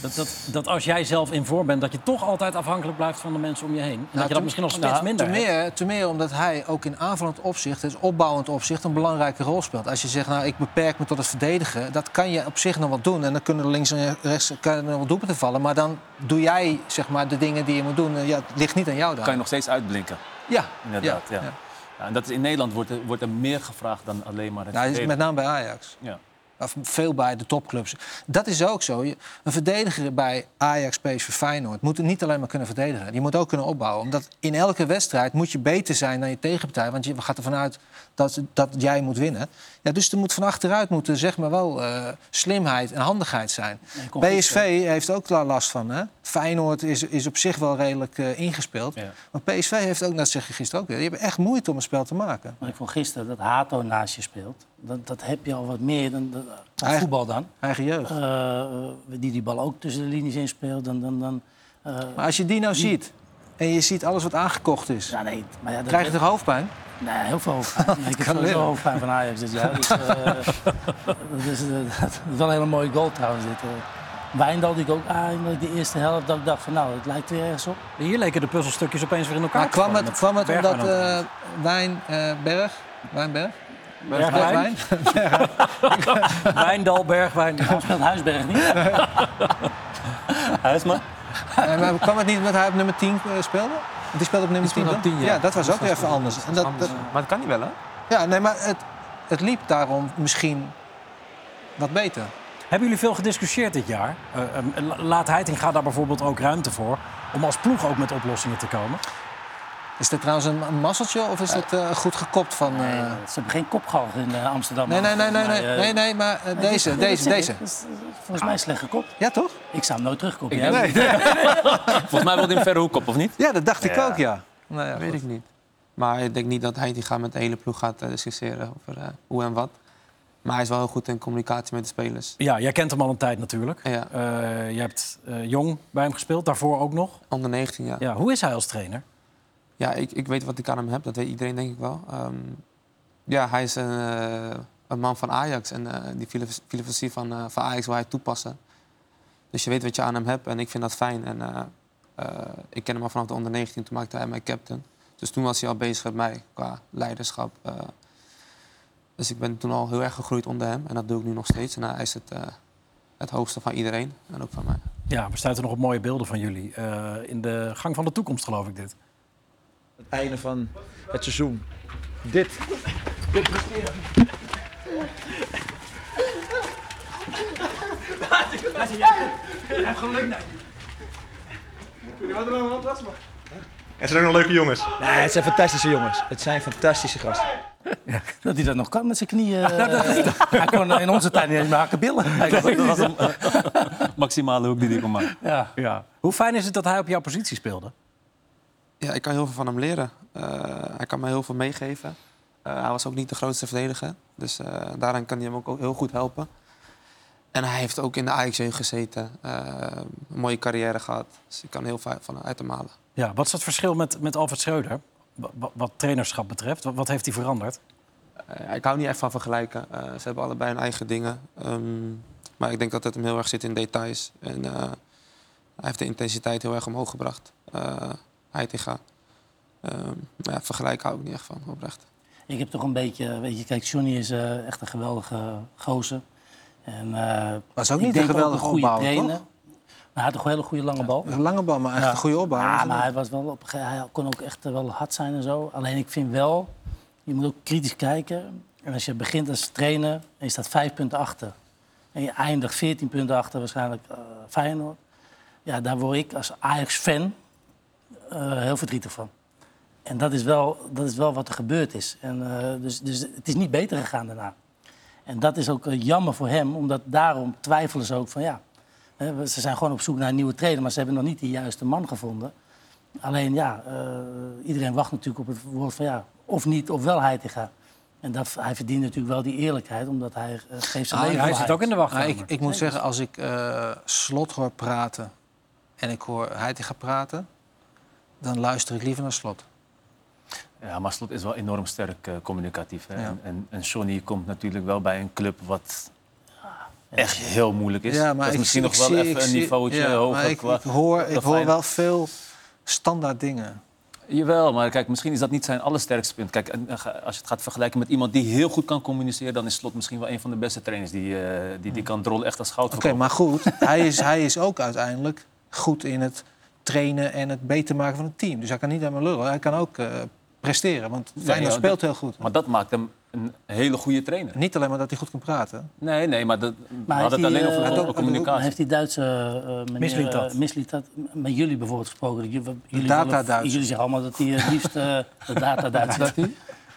Dat, dat, dat als jij zelf in vorm bent, dat je toch altijd afhankelijk blijft van de mensen om je heen. En dat je dat misschien nog steeds nou, minder te hebt. meer, te meer omdat hij ook in aanvallend opzicht, dus opbouwend opzicht, een belangrijke rol speelt. Als je zegt, nou, ik beperk me tot het verdedigen, dat kan je op zich nog wel doen. En dan kunnen er links en rechts kan er nog wel doelpunten vallen. Maar dan doe jij zeg maar, de dingen die je moet doen. En Ja, het ligt niet aan jou dan. kan je nog steeds uitblinken. Ja, Inderdaad, ja. ja. Ja, en dat is, in Nederland wordt er, wordt er meer gevraagd dan alleen maar het Nou, met name bij Ajax. Ja. Of veel bij de topclubs. Dat is ook zo. Je- Een verdediger bij Ajax, PSV, Feyenoord moet niet alleen maar kunnen verdedigen. Die moet ook kunnen opbouwen. Omdat in elke wedstrijd moet je beter zijn dan je tegenpartij. Want je gaat ervan uit dat, dat jij moet winnen. Ja, dus er moet van achteruit moeten zeg maar wel eh, slimheid en handigheid zijn. Nee, PSV heeft ook daar last van. Hè? Feyenoord is, is op zich wel redelijk eh, ingespeeld. Ja. Maar PSV heeft ook, dat zeg je gisteren ook weer... die hebben echt moeite om een spel te maken. Maar ik vond gisteren dat Hato naast je speelt. Dat, dat heb je al wat meer dan, dan qua Eigen- voetbal dan. Eigen jeugd. Eh, die die bal ook tussen de linies inspeelt. Dan, dan, dan, Maar als je die nou ziet en je ziet alles wat aangekocht is... ja, nee, maar ja, dat, krijg je toch hoofdpijn? Nee, heel veel hoofdpijn. Nee, ik heb sowieso hoofdpijn van Ajax dit jaar. Dus, eh, dat, is, eh, dat is wel een hele mooie goal trouwens. Dit. eh. Wijndal die ik ook aan in de eerste helft. Dat ik dacht van nou, het lijkt weer ergens op. Hier leken de puzzelstukjes opeens weer in elkaar Maar te kwam het, kwam het omdat eh Wijn, eh, Berg... Wijnberg? Bergwijn? Wijndal, Bergwijn. Speelt Huisberg niet? Huisman? Eh, maar kwam het niet omdat hij op nummer 10 eh, speelde? Want die speelde op nummer 10, speelde op toch? 10, ja. ja. dat was ook weer even anders. En dat, maar dat kan niet wel, hè? ja, nee, maar het, het liep daarom misschien wat beter. Hebben jullie veel gediscussieerd dit jaar? Eh, la- laat Heitinga daar bijvoorbeeld ook ruimte voor... om als ploeg ook met oplossingen te komen? Is dit trouwens een, een masseltje of is het eh, goed gekopt van... eh, Nee, ze hebben geen kopgalg in eh, Amsterdam. Nee, nee, nee, nee, nee, Maar, eh, nee, nee, maar eh, nee, deze, dit- deze, dit deze. Dat eh, Volgens mij slecht gekopt. Ja, toch? Ik zou hem nooit ook? Volgens mij wil hij een verre hoek op, of niet? Ja, dat dacht ik Ja. ook, ja. Nou ja, weet goed. ik niet. Maar ik denk niet dat hij die gaat met de hele ploeg gaat eh, discussiëren over eh, hoe en wat. Maar hij is wel heel goed in communicatie met de spelers. Ja, jij kent hem al een tijd natuurlijk. Ja, Eh, je hebt eh, jong bij hem gespeeld, daarvoor ook nog. onder 19 jaar. Ja, hoe is hij als trainer? Ja, ik, ik weet wat ik aan hem heb. Dat weet iedereen denk ik wel. Ehm, ja, hij is een, eh, een man van Ajax. En eh, die filosofie van, eh, van Ajax wil hij toepassen. Dus je weet wat je aan hem hebt. En ik vind dat fijn. En ik ken hem al vanaf de onder 19. Toen maakte hij mij captain. Dus toen was hij al bezig met mij qua leiderschap. dus ik ben toen al heel erg gegroeid onder hem. En dat doe ik nu nog steeds. En hij is het, het hoogste van iedereen. En ook van mij. Ja, we stuiten nog op mooie beelden van jullie. In de gang van de toekomst, geloof ik dit. Het einde van het seizoen. Dit. Het zijn ook nog leuke jongens. Nee, het zijn fantastische jongens. Het zijn fantastische gasten. Dat hij dat nog kan met zijn knieën. eh, hij kon in onze tijd niet eens meer hakken billen. Dat was een maximale hoek die hij kon maken. Ja. Ja. Hoe fijn is het dat hij op jouw positie speelde? Ja, ik kan heel veel van hem leren. Eh, hij kan me heel veel meegeven. Eh, hij was ook niet de grootste verdediger. Dus eh, daarin kan hij hem ook heel goed helpen. En hij heeft ook in de jeugd gezeten. Een mooie carrière gehad. Dus ik kan heel veel van uit hem halen. Ja, wat is het verschil met, met Alfred Schreuder? Wa- wa- Wat, trainerschap betreft? Wat, wat heeft hij veranderd? Ik hou niet echt van vergelijken. Eh, ze hebben allebei hun eigen dingen. Ehm, maar ik denk dat het hem heel erg zit in details. En hij heeft de intensiteit heel erg omhoog gebracht. Uh, Heitinga. Ehm maar ja, vergelijken hou ik niet echt van, oprecht. Ik heb toch een beetje, weet je, kijk, Johnny is eh, echt een geweldige gozer. En, eh, Was ook niet een geweldige goede opbouwer, trainer. toch? Maar hij had een hele goede lange bal. Een lange bal, maar echt Ja. een goede opbouw. Ja, maar hij, was wel op, hij kon ook echt eh, wel hard zijn en zo. Alleen ik vind wel, je moet ook kritisch kijken. En als je begint als trainer en je staat vijf punten achter... en je eindigt 14 punten achter waarschijnlijk eh, Feyenoord... ja, daar word ik als Ajax-fan eh, heel verdrietig van. En dat is wel, dat is wel wat er gebeurd is. En, eh, dus, dus het is niet beter gegaan daarna. En dat is ook eh, jammer voor hem, omdat daarom twijfelen ze ook van ja... hè, ze zijn gewoon op zoek naar een nieuwe trainer, maar ze hebben nog niet de juiste man gevonden. Alleen ja, eh, iedereen wacht natuurlijk op het woord van ja, of niet, of wel Heitinga. En dat, hij verdient natuurlijk wel die eerlijkheid, omdat hij geeft zijn Ah, leven hij zit ook in de Maar wachtkamer. ik, ik moet zeggen, als ik eh, Slot hoor praten en ik hoor Heitinga praten... dan luister ik liever naar Slot. Ja, maar Slot is wel enorm sterk eh, communicatief. Hè? Ja. En, en, en Johnny komt natuurlijk wel bij een club wat echt heel moeilijk is. dat is misschien nog wel zie- even een zie- niveautje ja, hoger. Maar ik, qua- ik hoor, ik hoor wel veel standaard dingen. Jawel, maar kijk, misschien is dat niet zijn allersterkste punt. Kijk, als je het gaat vergelijken met iemand die heel goed kan communiceren... dan is Slot misschien wel een van de beste trainers. Die, eh, die, die kan Drol echt als goud Oké, maar goed, hij is, hij is ook uiteindelijk goed in het trainen en het beter maken van het team. Dus hij kan niet aan me lullen, hij kan ook eh, presteren. Want Feyenoord ja, speelt dat- heel goed. Maar dat maakt hem een hele goede trainer. Niet alleen maar dat hij goed kan praten. Nee, nee, maar dat, Maar hadden het heeft alleen over eh, de communicatie. Heeft die Duitse uh, meneer Misliet dat. eh, Misliet dat met jullie bijvoorbeeld gesproken? Dat jullie, jullie, data willen- jullie zeggen allemaal dat hij het liefst eh, de data Duitser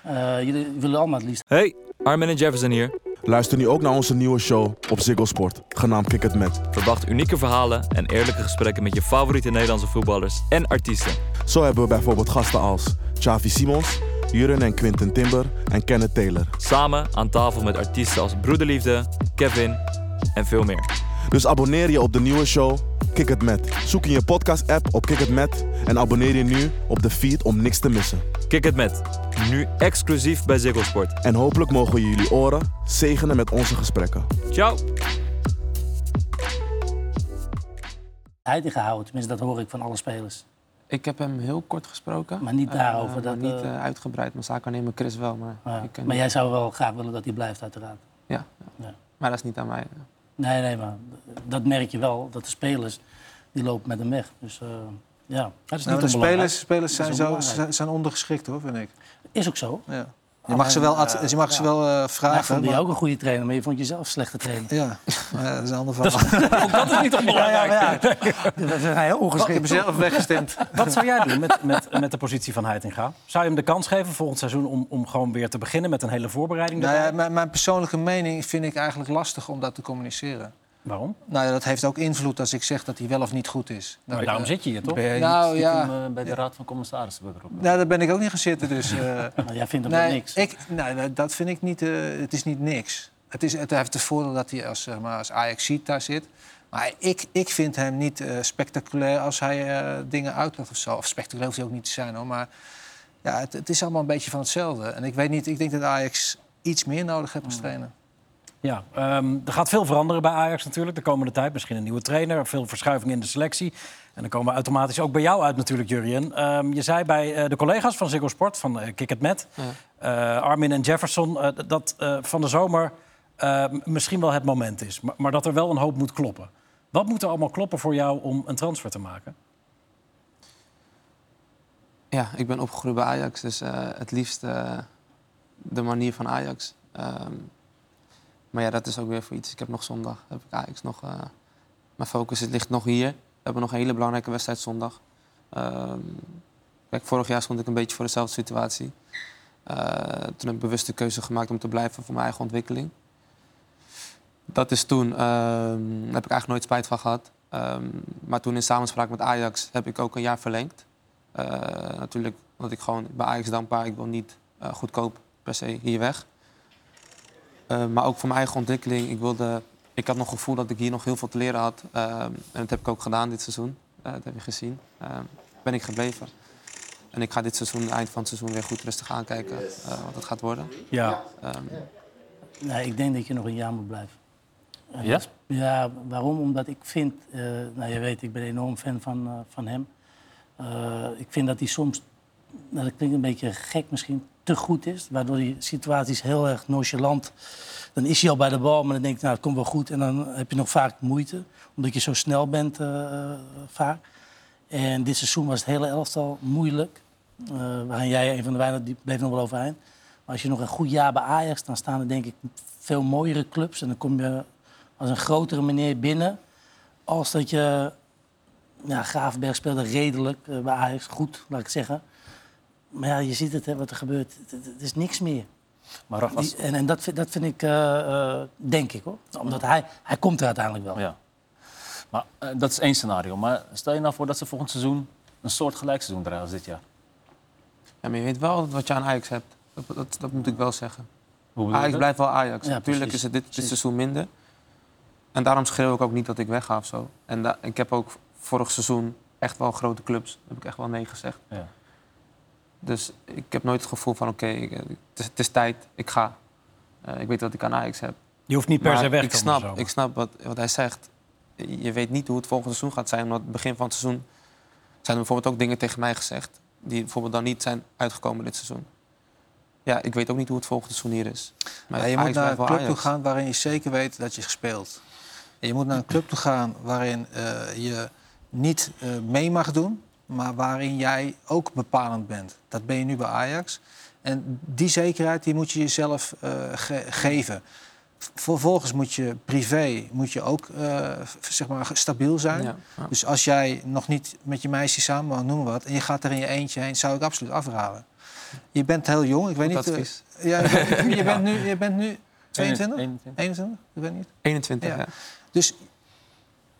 Eh, jullie willen allemaal het liefst Hey, Armin en Jefferson hier. Luister nu ook naar onze nieuwe show op Ziggo Sport, genaamd Kick It Met. Verwacht unieke verhalen en eerlijke gesprekken met je favoriete Nederlandse voetballers en artiesten. Zo hebben we bijvoorbeeld gasten als Xavi Simons, Juren en Quinten Timber en Kenneth Taylor. Samen aan tafel met artiesten als Broederliefde, Kevin en veel meer. Dus abonneer je op de nieuwe show Kick It Met. Zoek in je podcast-app op Kick It Met en abonneer je nu op de feed om niks te missen. Kick het met. Nu exclusief bij Ziggo Sport. En hopelijk mogen we jullie oren zegenen met onze gesprekken. Ciao! Heiting gehouden. Tenminste, dat hoor ik van alle spelers. Ik heb hem heel kort gesproken. Maar niet Eh, daarover, maar dat, niet eh, eh, uitgebreid. Mijn zaakwaarnemer Chris wel. Maar, Ja. ik, maar jij zou wel graag willen dat hij blijft, uiteraard. ja, ja. Ja. Maar dat is niet aan mij. Nee, nee, maar dat merk je wel. Dat de spelers, die lopen met hem weg. Dus eh, ja, dat is Nou, niet de spelers, spelers zijn, zo, zijn- ondergeschikt, hoor, vind ik. Is ook zo. Ja. Je mag ze wel, je mag ze ja. wel eh, ik vragen. vond die maar- ook een goede trainer, maar je vond jezelf een slechte trainer. Ja, ja, dat is een ander verhaal. Ook dat is niet onbelangrijk. Ja, ja, We zijn heel Ik ongeschikt. heb mezelf weggestemd. Wat zou jij doen met, met, met de positie van Heitinga? Zou je hem de kans geven volgend seizoen om, om gewoon weer te beginnen met een hele voorbereiding? Nou ja, mijn persoonlijke mening vind ik eigenlijk lastig om dat te communiceren. Waarom? Nou ja, dat heeft ook invloed als ik zeg dat hij wel of niet goed is. Maar Nou, daarom eh, zit je hier, toch? Ben Nou, ja. eh, bij de Raad van Commissarissen betrokken? nou, daar ben ik ook niet gaan zitten, dus... eh, Maar jij vindt hem nee, niks. ik, nee, dat vind ik niet... eh, het is niet niks. Het, is, het heeft het voordeel dat hij als, zeg maar, als ajax daar zit. Maar ik, ik vind hem niet eh, spectaculair als hij eh, dingen uitlegt of zo. Of spectaculair hoeft hij ook niet te zijn, hoor. Maar ja, het, het is allemaal een beetje van hetzelfde. En ik weet niet, ik denk dat Ajax iets meer nodig heeft als trainer. Ja, ehm, er gaat veel veranderen bij Ajax natuurlijk de komende tijd. Misschien een nieuwe trainer, veel verschuivingen in de selectie. En dan komen we automatisch ook bij jou uit natuurlijk, Jurien. Ehm, je zei bij eh, de collega's van Ziggo Sport, van eh Kick It Met... Ja. eh, Armin en Jefferson, dat van de zomer eh, misschien wel het moment is. Maar, maar dat er wel een hoop moet kloppen. Wat moet er allemaal kloppen voor jou om een transfer te maken? Ja, ik ben opgegroeid bij Ajax, dus het liefst de manier van Ajax. Ehm, maar ja, dat is ook weer voor iets. Ik heb nog zondag, heb ik Ajax nog. eh, mijn focus ligt nog hier. We hebben nog een hele belangrijke wedstrijd zondag. Ehm, kijk, vorig jaar stond ik een beetje voor dezelfde situatie. Eh, toen heb ik bewust de keuze gemaakt om te blijven voor mijn eigen ontwikkeling. Dat is toen, ehm, daar heb ik eigenlijk nooit spijt van gehad. Ehm, maar toen in samenspraak met Ajax heb ik ook een jaar verlengd. Eh, natuurlijk, omdat ik gewoon bij Ajax dankbaar, ik wil niet goedkoop per se hier weg. Eh, maar ook voor mijn eigen ontwikkeling. Ik, wilde, ik had nog het gevoel dat ik hier nog heel veel te leren had. Eh, en dat heb ik ook gedaan dit seizoen. Eh, dat heb je gezien. Ben ik gebleven. En ik ga dit seizoen, het eind van het seizoen, weer goed rustig aankijken eh, wat het gaat worden. Ja, Ehm, Nee, ik denk dat je nog een jaar moet blijven. En Ja? Ja, waarom? Omdat ik vind... eh, nou, je weet, ik ben enorm fan van, eh, van hem. Eh, ik vind dat hij soms, nou, dat klinkt een beetje gek misschien, te goed is. Waardoor die situaties heel erg nonchalant... Dan is hij al bij de bal, maar dan denk ik, nou, het komt wel goed. En dan heb je nog vaak moeite, omdat je zo snel bent eh, vaak. En dit seizoen was het hele elftal moeilijk. Eh waarin jij een van de weinigen, die bleef nog wel overeind. Maar als je nog een goed jaar bij Ajax, dan staan er denk ik veel mooiere clubs. En dan kom je als een grotere meneer binnen. Als dat je... Ja, Gravenberg speelde redelijk eh, bij Ajax, goed, laat ik zeggen. Maar ja, je ziet het, hè, wat er gebeurt. Het, is niks meer. Maar Die- en en dat, vind- dat vind ik, eh, eh, denk ik hoor. Omdat hij, hij komt er uiteindelijk wel. Ja. Maar eh, dat is één scenario. Maar stel je nou voor dat ze volgend seizoen een soort gelijk seizoen draaien als dit jaar. ja, maar je weet wel wat je aan Ajax hebt. Dat, dat, dat moet ik wel zeggen. Ajax dat? blijft wel Ajax. Ja, Natuurlijk precies. is het dit, seizoen minder. En daarom schreeuw ik ook niet dat ik wegga of zo. En da- ik heb ook vorig seizoen echt wel grote clubs. Heb ik echt wel nee gezegd. Ja. Dus ik heb nooit het gevoel van oké, ik- het, is- het is tijd, ik ga. Eh, ik weet wat ik aan Ajax heb. je hoeft niet per Maar se weg ik te komen snap, zo. ik snap wat, wat hij zegt. Je weet niet hoe het volgende seizoen gaat zijn. Want het begin van het seizoen zijn er bijvoorbeeld ook dingen tegen mij gezegd... die bijvoorbeeld dan niet zijn uitgekomen dit seizoen. Ja, ik weet ook niet hoe het volgende seizoen hier is. Maar Ja, je Ajax moet naar een club toe gaan waarin je zeker weet dat je speelt. En je moet naar een club toe gaan waarin eh, je niet eh, mee mag doen, maar waarin jij ook bepalend bent. Dat ben je nu bij Ajax. En die zekerheid die moet je jezelf eh, ge- geven. Vervolgens moet je privé moet je ook eh, zeg maar, stabiel zijn. Ja, ja. Dus als jij nog niet met je meisje samen woont, noem maar wat... en je gaat er in je eentje heen, zou ik absoluut afraden. Je bent heel jong, ik weet Goed niet... advies. ja, je, bent, je, bent nu, je bent nu 22? 21. 21? Ik weet niet. 21, Ja. ja. Dus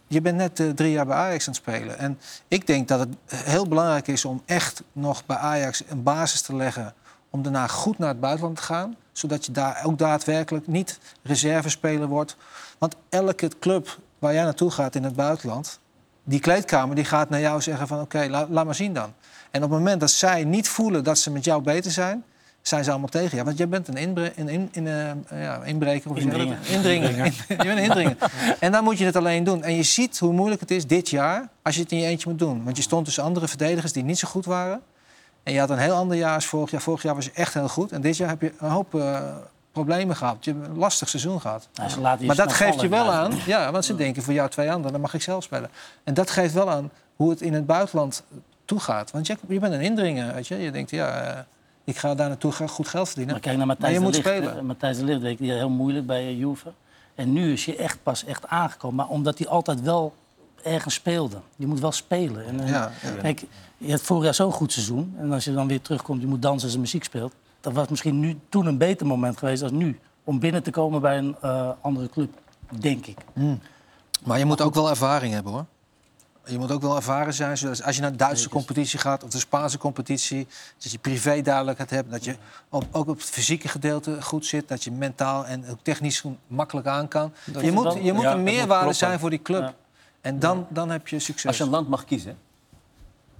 je bent net eh, drie jaar bij Ajax aan het spelen. En ik denk dat het heel belangrijk is om echt nog bij Ajax een basis te leggen... om daarna goed naar het buitenland te gaan. Zodat je daar ook daadwerkelijk niet reservespeler wordt. Want elke club waar jij naartoe gaat in het buitenland... die kleedkamer die gaat naar jou zeggen van oké, la- laat maar zien dan. En op het moment dat zij niet voelen dat ze met jou beter zijn... zijn ze allemaal tegen je. Want jij bent een, inbre een, in, in, eh, ja, inbreker. Of? Indringer. Indringer. je bent een indringer. En dan moet je het alleen doen. En je ziet hoe moeilijk het is dit jaar als je het in je eentje moet doen. Want je stond tussen andere verdedigers die niet zo goed waren. En je had een heel ander jaar als vorig jaar. Vorig jaar was je echt heel goed. En dit jaar heb je een hoop eh, problemen gehad. Je hebt een lastig seizoen gehad. Nou, Maar dat geeft je wel ja. aan, ja, want ze denken voor jou twee anderen, dan mag ik zelf spelen. En dat geeft wel aan hoe het in het buitenland toegaat. Want je, je bent een indringer, weet je. Je denkt, ja, eh, ik ga daar naartoe goed geld verdienen. Maar kijk naar Maar Matthijs je de moet Ligt. spelen. Matthijs de Ligt deed die heel moeilijk bij Juve. En nu is hij echt pas echt aangekomen. Maar omdat hij altijd wel ergens speelde. Je moet wel spelen. En, eh, Ja, ja. Kijk, je hebt vorig jaar zo'n goed seizoen. En als je dan weer terugkomt, je moet dansen als je muziek speelt. Dat was misschien nu, toen een beter moment geweest dan nu. Om binnen te komen bij een eh, andere club, denk ik. Maar je moet ook wel ervaring hebben, hoor. Je moet ook wel ervaren zijn. Zodat als je naar de Duitse competitie gaat of de Spaanse competitie... dat je privé duidelijkheid hebt. Dat je op, ook op het fysieke gedeelte goed zit. Dat je mentaal en ook technisch makkelijk aan kan. Je moet, je moet ja, een moet meerwaarde zijn voor die club. Ja. En dan, dan heb je succes. Als je een land mag kiezen,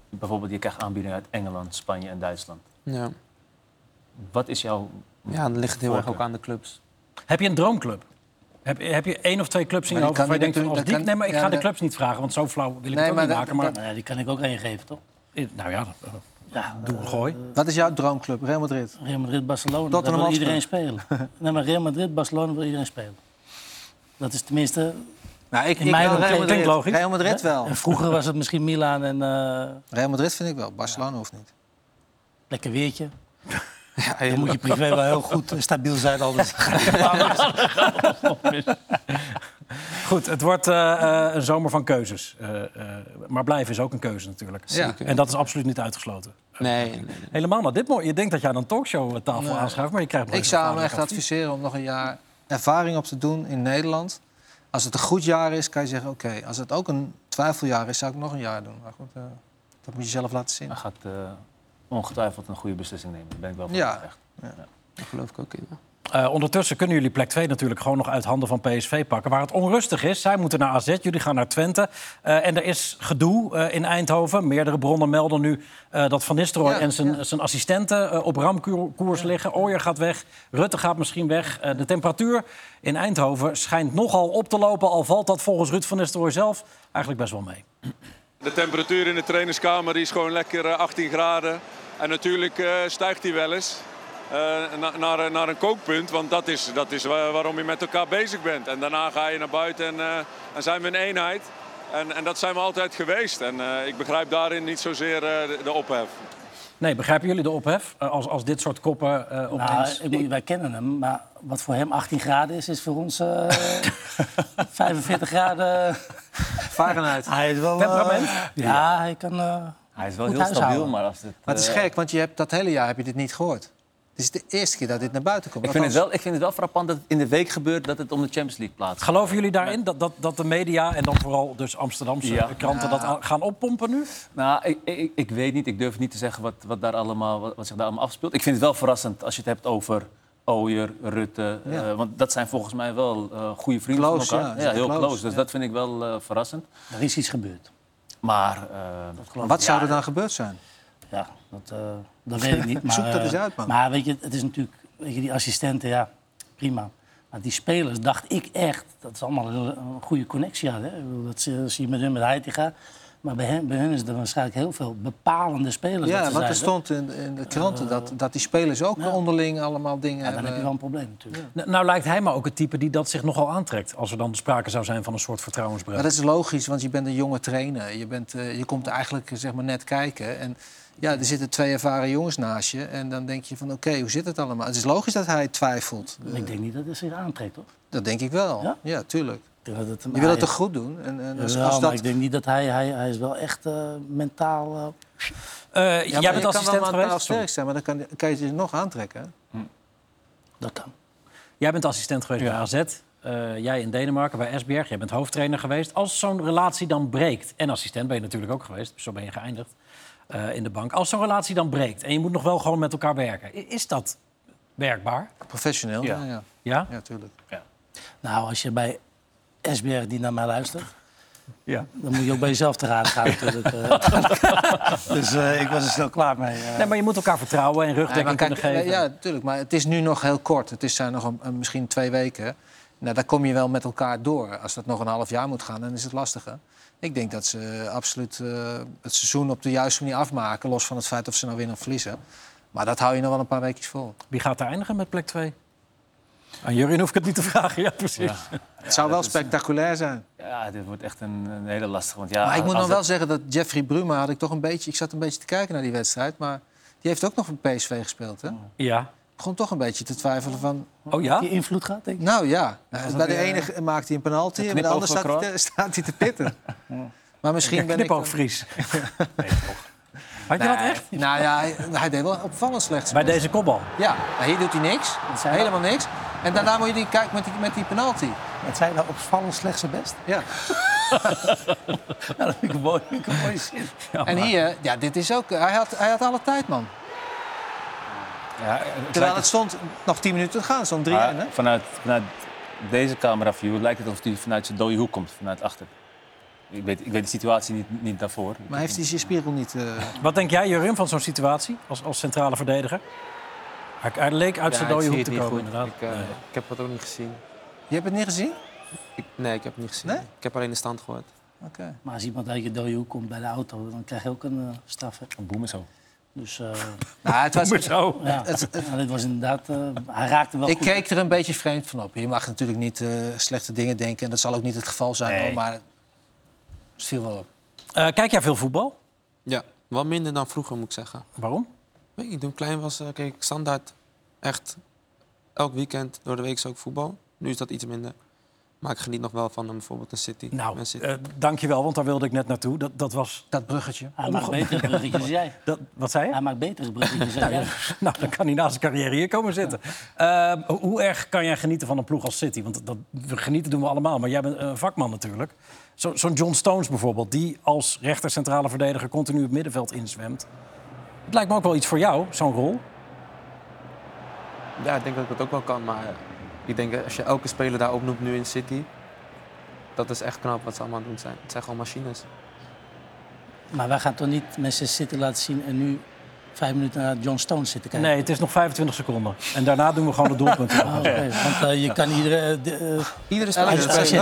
bijvoorbeeld je krijgt aanbiedingen uit Engeland, Spanje en Duitsland. Ja. Wat is jouw... ja, dat ligt heel erg ook aan de clubs. Heb je een droomclub? Heb, heb je één of twee clubs in je Maar hoofd die waarvan je denkt als die... Nee, maar ik ja, ga de clubs niet vragen, want zo flauw wil ik Nee, het ook maar niet maken. Maar ja, die kan ik ook één geven, toch? nou ja, eh, Ja, doe een gooi. Wat is jouw droomclub? Real Madrid? Real Madrid, Barcelona. Dat wil iedereen spelen. nee, maar Real Madrid, Barcelona wil iedereen spelen. Dat is tenminste... Nou, ik, In mijn wil optiek klinkt logisch. Real Madrid wel. En vroeger was het misschien Milan en eh, Real Madrid vind ik wel. Barcelona hoeft niet. lekker weertje. Ja, Dan moet je privé wel heel goed en stabiel zijn. Anders. Goed, het wordt eh, eh, een zomer van keuzes. Eh, eh, maar blijven is ook een keuze natuurlijk. Ja. En dat is absoluut niet uitgesloten. Nee, nee, nee. Helemaal naar dit mooi. Je denkt dat jij aan een talkshow-tafel Nee. aanschuift, maar je krijgt Ik zou hem echt adviseren om nog een jaar ervaring op te doen in Nederland. Als het een goed jaar is, kan je zeggen oké. Als het ook een twijfeljaar is, zou ik nog een jaar doen. Maar goed, eh, dat moet je zelf laten zien. Hij gaat eh, ongetwijfeld een goede beslissing nemen. Daar ben ik wel van Ja. overtuigd. Daar geloof ik ook in. ja. Eh, ondertussen kunnen jullie plek 2 natuurlijk gewoon nog uit handen van PSV pakken. Waar het onrustig is, zij moeten naar AZ, jullie gaan naar Twente. Eh, en er is gedoe eh, in Eindhoven. Meerdere bronnen melden nu eh, dat Van Nistelrooy Ja, en zijn, zijn assistenten op ramkoers liggen. Ooyer gaat weg, Rutte gaat misschien weg. Eh, de temperatuur in Eindhoven schijnt nogal op te lopen... al valt dat volgens Ruud van Nistelrooy zelf eigenlijk best wel mee. De temperatuur in de trainingskamer die is gewoon lekker eh, 18 graden. En natuurlijk eh, stijgt die wel eens eh, na- naar, naar een kookpunt. Want dat is, dat is wa- waarom je met elkaar bezig bent. En daarna ga je naar buiten en, eh, en zijn we een eenheid. En, en dat zijn we altijd geweest. En eh, ik begrijp daarin niet zozeer eh, de, de ophef. Nee, begrijpen jullie de ophef? Eh, als, als dit soort koppen eh Nou, ik moet, wij kennen hem, maar wat voor hem 18 graden is, is voor ons eh 45 graden. Hij is wel... Temperament? eh, ja, hij kan... eh, Hij is wel heel huishouden. stabiel, maar als het... Maar het is eh, gek, want je hebt, dat hele jaar heb je dit niet gehoord. Het is de eerste keer dat dit naar buiten komt. Ik vind, het wel, ik vind het wel frappant dat het in de week gebeurt dat het om de Champions League plaats. Geloven jullie daarin dat, dat, dat de media en dan vooral dus Amsterdamse Ja. kranten dat aan- gaan oppompen nu? Nou, ik, ik, ik weet niet. Ik durf niet te zeggen wat, wat, daar allemaal, wat, wat zich daar allemaal afspeelt. Ik vind het wel verrassend als je het hebt over Ooyer, Rutte. Ja. eh, want dat zijn volgens mij wel eh goede vrienden Close, van elkaar. ja, Ja, heel close, close. Dus ja. dat vind ik wel eh, verrassend. er is iets gebeurd. Maar eh, wat zou er dan gebeurd zijn? Ja, dat, eh, dat weet ik niet. Maar, Zoek dat eens uit, man. Maar weet je, het is natuurlijk... Weet je, die assistenten, ja, prima. Maar die spelers, dacht ik echt, dat is allemaal een, een goede connectie hadden. hè. Dat zie je met hun, met Heitinga. Maar bij hen, bij hen is er waarschijnlijk heel veel bepalende spelers. Ja, want er stond in, in de kranten dat, dat die spelers ook onderling allemaal dingen Ja, dan heb je wel een probleem natuurlijk. N- Nou lijkt hij me ook het type die dat zich nogal aantrekt. Als er dan sprake zou zijn van een soort vertrouwensbreuk. Maar dat is logisch, want je bent een jonge trainer. Je, bent, eh, je komt eigenlijk eh, zeg maar, net kijken. En ja, er zitten twee ervaren jongens naast je. En dan denk je van, oké, hoe zit het allemaal? Het is logisch dat hij twijfelt. Maar Ik denk niet dat het zich aantrekt, toch? Dat denk ik wel. Ja? Ja, tuurlijk. Dat het Je wil het toch goed doen? En, en als, Jawel, als maar dat... ik denk niet dat hij... Hij, hij is wel echt eh, mentaal... eh, Eh, Ja, jij je bent kan wel assistent mentaal geweest? sterk Sorry. zijn, maar dan kan, kan je het nog aantrekken. dat kan. Jij bent assistent geweest bij AZ. Eh, jij in Denemarken bij Esbjerg. Jij bent hoofdtrainer geweest. Als zo'n relatie dan breekt... en assistent ben je natuurlijk ook geweest. Zo ben je geëindigd eh, in de bank. Als zo'n relatie dan breekt en je moet nog wel gewoon met elkaar werken... is dat werkbaar? Professioneel, ja. Ja. Ja, Ja? ja. tuurlijk. Nou, als je bij SBR die naar mij luistert... Ja. dan moet je ook bij jezelf te raden gaan natuurlijk. eh. dus eh, ik was er snel klaar mee. eh. Nee, maar je moet elkaar vertrouwen en rugdekking kunnen geven. ja, natuurlijk. Maar het is nu nog heel kort. Het is zijn nog een, misschien twee weken. Nou, daar kom je wel met elkaar door. Als dat nog een half jaar moet gaan, dan is het lastiger. Ik denk dat ze absoluut eh, het seizoen op de juiste manier afmaken. Los van het feit of ze nou winnen of verliezen. Maar dat hou je nog wel een paar weekjes vol. Wie gaat er eindigen met plek 2? Aan Jurien hoef ik het niet te vragen. Ja, precies. Het zou wel spectaculair zijn. Ja, dit wordt echt een, een hele lastige. Want ja, maar ik moet nog wel het- zeggen dat Jeffrey Bruma had ik toch een beetje... Ik zat een beetje te kijken naar die wedstrijd. Maar die heeft ook nog voor PSV gespeeld, hè? Ja. Ik begon toch een beetje te twijfelen van... Oh ja? Die invloed gaat, denk ik. Nou ja, bij de ene maakt hij een penalty en bij de andere staat hij, te, staat hij te pitten. Maar misschien ben ik... Knipoogvries. Had je dat echt? Nou ja, hij, hij deed wel opvallend slecht. Bij deze kopbal? Ja, maar hier doet hij niks. Helemaal niks. En daarna moet je die kijken met die, met die penalty. Het zijn nou opvallend slecht zijn best. Ja. Ja, dat vind ik een mooie zin. En hier, ja, dit is ook... Hij had, hij had alle tijd, man. Ja, Terwijl het stond nog 10 minuten te gaan. 3-1, Maar hè? vanuit, vanuit deze cameraview lijkt het alsof hij vanuit zijn dode hoek komt, vanuit achter. Ik weet, ik weet de situatie niet, niet daarvoor. Maar heeft hij zijn spiegel niet... eh, Wat denk jij, Jurien, van zo'n situatie als, als centrale verdediger? Hij, hij leek uit Ja, zijn dode hoek het te komen, goed. inderdaad. Ik, eh, Nee. ik heb het ook niet gezien. Je hebt het niet gezien? Ik, nee, ik heb het niet gezien. Nee? Ik heb alleen de stand gehoord. Oké. Maar als iemand uit je dode hoek komt bij de auto, dan krijg je ook een eh, straf. Hè? Een boem is zo. Dus eh, Nou, het was, zo. ja, het- Ja, dit was inderdaad... eh, hij raakte wel ik goed. keek er een beetje vreemd van op. Je mag natuurlijk niet eh, slechte dingen denken. En dat zal ook niet het geval zijn. Nee. hoor, maar het viel wel op. Eh, kijk jij veel voetbal? Ja, wel minder dan vroeger moet ik zeggen. Waarom? Weet je, toen ik klein was, uh, keek ik standaard echt elk weekend door de week ook voetbal. Nu is dat iets minder. Maar ik geniet nog wel van een, bijvoorbeeld een City. Nou, City. eh dankjewel, want daar wilde ik net naartoe. Dat, dat was... Dat bruggetje. Hij maakt betere bruggetjes dan jij. Dat, wat zei je? Hij maakt betere bruggetjes dan Nou, jij. nou, dan kan hij na zijn carrière hier komen zitten. Eh, hoe erg kan jij genieten van een ploeg als City? Want dat, we genieten doen we allemaal, maar jij bent een vakman natuurlijk. Zo- Zo'n John Stones bijvoorbeeld, die als rechter centrale verdediger continu het middenveld inzwemt. Het lijkt me ook wel iets voor jou, zo'n rol. Ja, ik denk dat ik dat ook wel kan. Maar ik denk als je elke speler daar opnoemt nu in City... Dat is echt knap wat ze allemaal aan het doen zijn. Het zijn gewoon machines. Maar wij gaan toch niet Manchester City laten zien en nu vijf minuten naar John Stones zitten kijken? Nee, het is nog 25 seconden. En daarna doen we gewoon de doelpunten. Oh, oké. Want eh, je kan iedere... eh, eh, Iedere speler...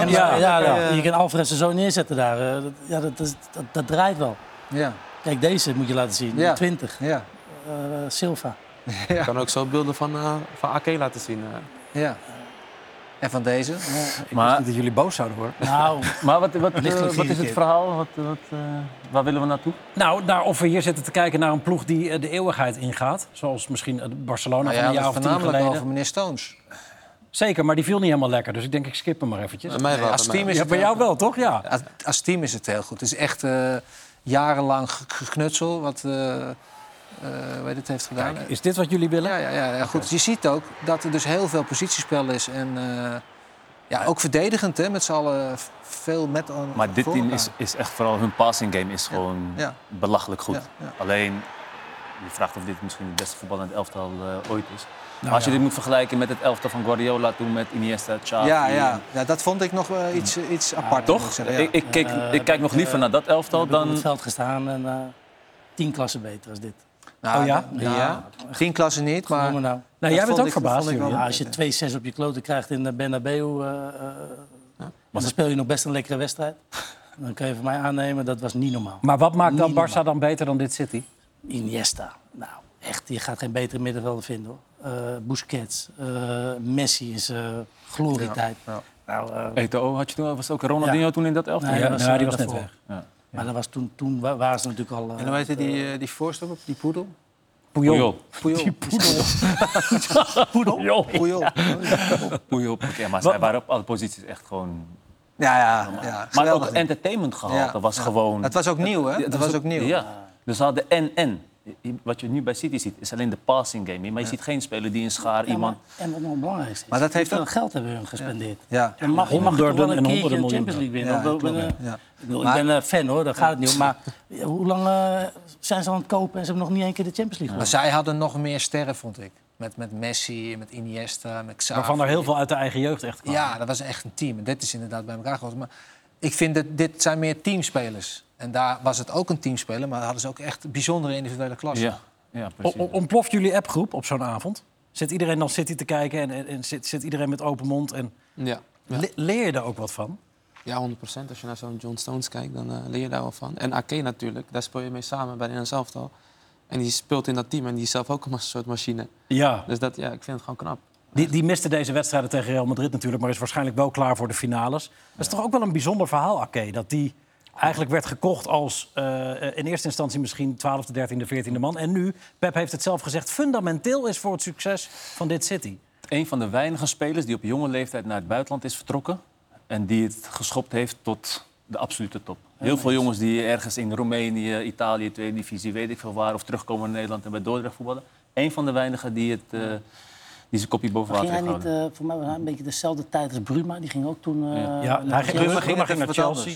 je Ja, ja, ja, ja. je kan Alvarez er zo neerzetten daar. eh, dat, ja, dat, is- dat, dat draait wel. Ja. Kijk, deze moet je laten zien. Ja. 20. Ja. eh, Silva. Ik kan ook zo beelden van, eh van Ake laten zien. eh. ja. En van deze? Ik wist niet dat jullie boos zouden worden. Nou, maar wat, wat, eh, wat is het verhaal? Wat, wat, eh, waar willen we naartoe? Nou, naar of we hier zitten te kijken naar een ploeg die eh, de eeuwigheid ingaat. Zoals misschien Barcelona Nou van ja, een jaar het of tien voornamelijk geleden. over meneer Stones. Zeker, maar die viel niet helemaal lekker. Dus ik denk, ik skip hem maar eventjes. Bij mij wel. als team is Ja, het bij jou wel, toch? Ja. Als, als team is het heel goed. Het is echt eh, jarenlang ge- geknutsel wat weet het heeft gedaan. Kijk, is dit wat jullie willen? Ja, ja, ja, ja, goed. Je ziet ook dat er dus heel veel positiespel is. En eh, ja, ook verdedigend, hè, met z'n allen veel met aan Maar dit team is, is echt vooral hun passing game is gewoon Ja. belachelijk goed. Ja, ja. Alleen, je vraagt of dit misschien het beste voetbal in het elftal eh, ooit is. Nou Als je ja. dit moet vergelijken met het elftal van Guardiola toen met Iniesta, Xavi. Ja, ja. ja, dat vond ik nog iets, iets apart. Toch? ik zeggen, ja. Ik, ik, kijk, ik kijk nog liever naar dat elftal heb ik op dan... het veld gestaan en eh, tien klassen beter als dit. Nou, Oh ja? Ja. Ja. Tien klassen niet, maar... Nou. Nou, Dat jij bent ook ik- verbaasd, ik. Ja, als je 2-6 op je kloten krijgt in de Bernabeu, eh, eh, dan speel je nog best een lekkere wedstrijd. Dan kan je van mij aannemen, dat was niet normaal. Maar wat maakt dan Barça dan beter dan dit City? Iniesta. Nou, echt, je gaat geen betere middenvelder vinden hoor. Eh, Busquets, eh, Messi is eh glorietijd. Nou, eh, Eto'o had je toen, was ook Ronaldinho toen in dat elftal? Nee, Ja, nou, eh, die was net weg. Maar dat was toen, toen wa- waren ze natuurlijk al... eh, En hoe heet het, die, eh, die voorstopper, die poedel? Puyol. Puyol. Die poedel. Puyol. Puyol. Maar zij waren op alle posities echt gewoon... Ja, ja, ja. Maar ook entertainment gehaald. Ja, Dat was ja. gewoon... Het was ook nieuw, hè? Dat was ook nieuw. Ja. Dus ze hadden en-en. Wat je nu bij City ziet, is alleen de passing game. Maar je ziet geen speler die een schaar Ja, iemand... maar- en wat nog het belangrijkste is, Maar dat heeft hoeveel ook- geld hebben hun gespendeerd. Ja. Dan mag, honderden toch wel en een honderden keertje de miljoenen. Champions League winnen. Ja, Ik ben, ja. eh, ik, bedoel, Maar- ik ben een fan hoor, daar gaat het niet om. Maar ja, hoe lang eh, zijn ze aan het kopen en ze hebben nog niet één keer de Champions League Maar gewonnen? zij hadden nog meer sterren, vond ik. Met, met Messi, met Iniesta, met Xavi. Waarvan er heel veel uit de eigen jeugd echt kwamen. Ja, dat was echt een team. En dit is inderdaad bij elkaar gehoord. Maar ik vind dat dit zijn meer teamspelers. En daar was het ook een teamspeler, maar hadden ze ook echt bijzondere individuele klassen. Ja, ja O- precies. o- Ontploft jullie appgroep op zo'n avond? Zit iedereen dan City te kijken en, en, en zit, zit iedereen met open mond? En Ja, ja. le- leer je er ook wat van? ja 100%. Als je naar zo'n John Stones kijkt, dan eh, leer je daar wel van. En Ake natuurlijk, daar speel je mee samen bij Nederlands elftal. En die speelt in dat team en die is zelf ook een soort machine. Ja. Dus dat, ja, ik vind het gewoon knap. Die, die miste deze wedstrijden tegen Real Madrid natuurlijk, maar is waarschijnlijk wel klaar voor de finales. Dat is toch ook wel een bijzonder verhaal, Ake, dat die eigenlijk werd gekocht als eh, in eerste instantie misschien 12e, 13e, 14e man. En nu, Pep heeft het zelf gezegd, fundamenteel is voor het succes van dit City. Een van de weinige spelers die op jonge leeftijd naar het buitenland is vertrokken. En die het geschopt heeft tot de absolute top. Heel veel jongens die ergens in Roemenië, Italië, tweede divisie, weet ik veel waar, of terugkomen naar Nederland en bij Dordrecht voetballen. Eén van de weinigen die, het, eh, die zijn kopje boven Ging water hij niet, gehouden. eh, voor mij was hij een beetje dezelfde tijd als Bruma. Die ging ook toen... eh, Ja. Ja, naar hij ging. Bruma ging, ging naar Chelsea.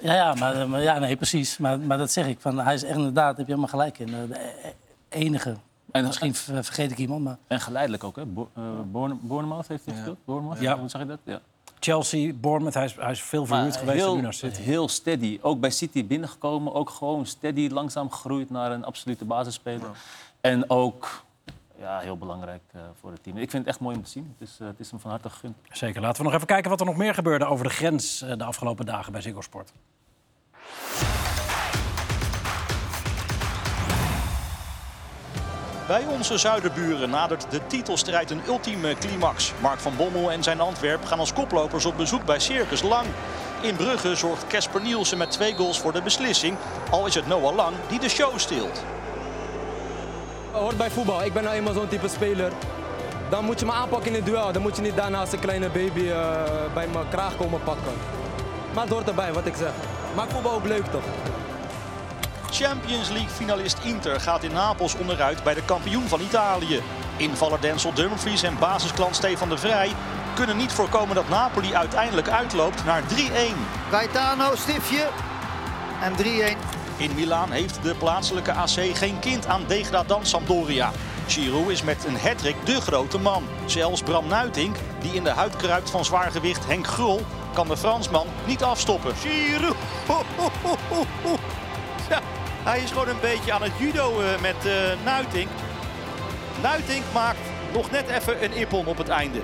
Ja, ja, maar, maar- ja, nee, precies. Maar, maar dat zeg ik. Van, hij is echt inderdaad, heb je helemaal gelijk in. eh, De e- enige. En, Misschien ver- vergeet ik iemand, maar... en geleidelijk ook, hè? Bo uh, Bourne- Bournemouth heeft hij gespeeld? Bournemouth? Ja. Hoe zeg je dat? Ja. Chelsea, Bournemouth, hij is, hij is veel verhuurd Maar geweest heel, naar City. heel steady. Ook bij City binnengekomen. Ook gewoon steady, langzaam gegroeid naar een absolute basisspeler. En ook ja, heel belangrijk eh, voor het team. Ik vind het echt mooi om te zien. Het is, eh, het is hem van harte gegund. Zeker. Laten we nog even kijken wat er nog meer gebeurde over de grens eh, de afgelopen dagen bij Ziggo Sport. Bij onze zuiderburen nadert de titelstrijd een ultieme climax. Mark van Bommel en zijn Antwerp gaan als koplopers op bezoek bij Circus Lang. In Brugge zorgt Casper Nielsen met twee goals voor de beslissing. Al is het Noah Lang die de show stilt. Hoort bij voetbal. Ik ben nou eenmaal zo'n type speler. Dan moet je me aanpakken in het duel. Dan moet je niet daarna als een kleine baby eh, bij mijn kraag komen pakken. Maar het hoort erbij, wat ik zeg. Maakt voetbal ook leuk toch? Champions League finalist Inter gaat in Napels onderuit bij de kampioen van Italië. Invaller Denzel Dumfries en basisklant Stefan de Vrij kunnen niet voorkomen dat Napoli uiteindelijk uitloopt naar 3-1. Gaetano, stiftje en 3-1. In Milaan heeft de plaatselijke AC geen kind aan degradant Sampdoria. Giroud is met een hattrick de grote man. Zelfs Bram Nuitink, die in de huid kruipt van zwaargewicht Henk Grul, kan de Fransman niet afstoppen. Giroud. Hij is gewoon een beetje aan het judo eh, met eh Nuitink. Nuitink maakt nog net even een ippon op het einde.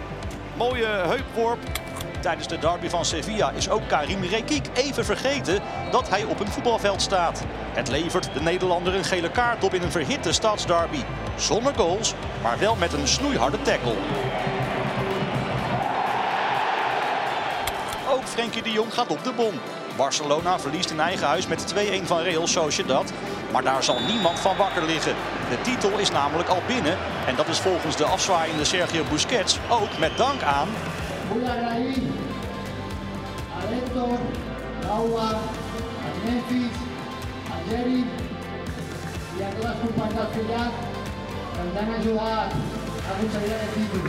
Mooie heupworp. Tijdens de derby van Sevilla is ook Karim Rekik even vergeten dat hij op een voetbalveld staat. Het levert de Nederlander een gele kaart op in een verhitte stadsderby. Zonder goals, maar wel met een snoeiharde tackle. Ook Frenkie de Jong gaat op de bon. Barcelona verliest in eigen huis met 2-1 van Real Sociedad. Maar daar zal niemand van wakker liggen. De titel is namelijk al binnen. En dat is volgens de afzwaaiende Sergio Busquets ook met dank aan Vull agrair a l'Hèctor, l'Aua, al Memphis, al Jerry i a tots els companys del Fillat que ens han ajudat a aconseguir aquest títol.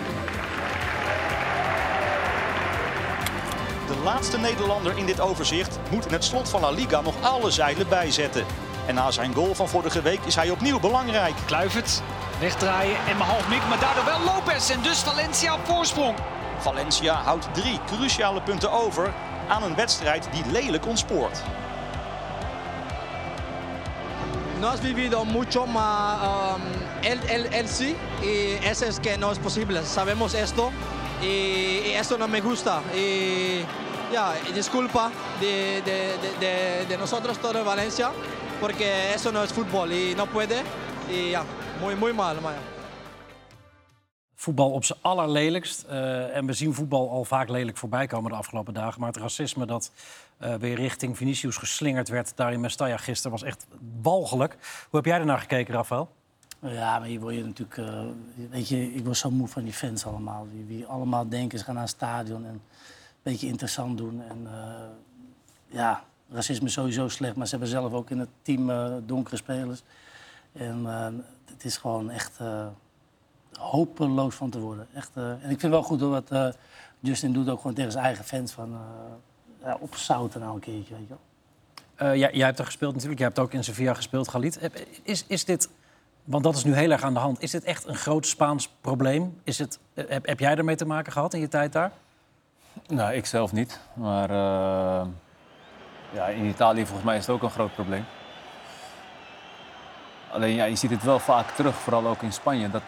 De laatste Nederlander in dit overzicht moet in het slot van La Liga nog alle zeilen bijzetten. En na zijn goal van vorige week is hij opnieuw belangrijk. Kluivert, wegdraaien en maar half mik, maar daardoor wel Lopez en dus Valencia op voorsprong. Valencia houdt drie cruciale punten over aan een wedstrijd die lelijk ontspoort. No has vivido mucho, mas um, él, él, él sí, y eso es que no es posible. Sabemos esto y, esto no me gusta. Y, ya, disculpa de, de, de, de, nosotros todo en Valencia, porque eso no es fútbol y no puede. Y ya, muy, muy mal. Maar ja. Voetbal op zijn allerlelijkst. Eh, en we zien voetbal al vaak lelijk voorbij komen de afgelopen dagen. Maar het racisme dat eh, weer richting Vinicius geslingerd werd daar in Mestalla gisteren was echt walgelijk. Hoe heb jij ernaar gekeken, Rafael? Ja, maar hier word je natuurlijk... eh, weet je, ik word zo moe van die fans allemaal. Die, die allemaal denken, ze gaan naar een stadion en een beetje interessant doen. En ja, racisme is sowieso slecht, maar ze hebben zelf ook in het team donkere spelers. En het is gewoon echt hopeloos van te worden. Echt, eh, en ik vind wel goed hoor, wat eh, Justin doet, ook gewoon tegen zijn eigen fans. Van, eh ja, opzouten nou een keertje, weet je wel. Eh, jij, jij hebt er gespeeld natuurlijk. Jij hebt ook in Sevilla gespeeld, Galit. Is, is dit, want dat is nu heel erg aan de hand, is dit echt een groot Spaans probleem? Is het, heb, heb jij ermee te maken gehad in je tijd daar? Nou, ik zelf niet. Maar eh, ja, in Italië volgens mij is het ook een groot probleem. Alleen ja, je ziet het wel vaak terug, vooral ook in Spanje. Dat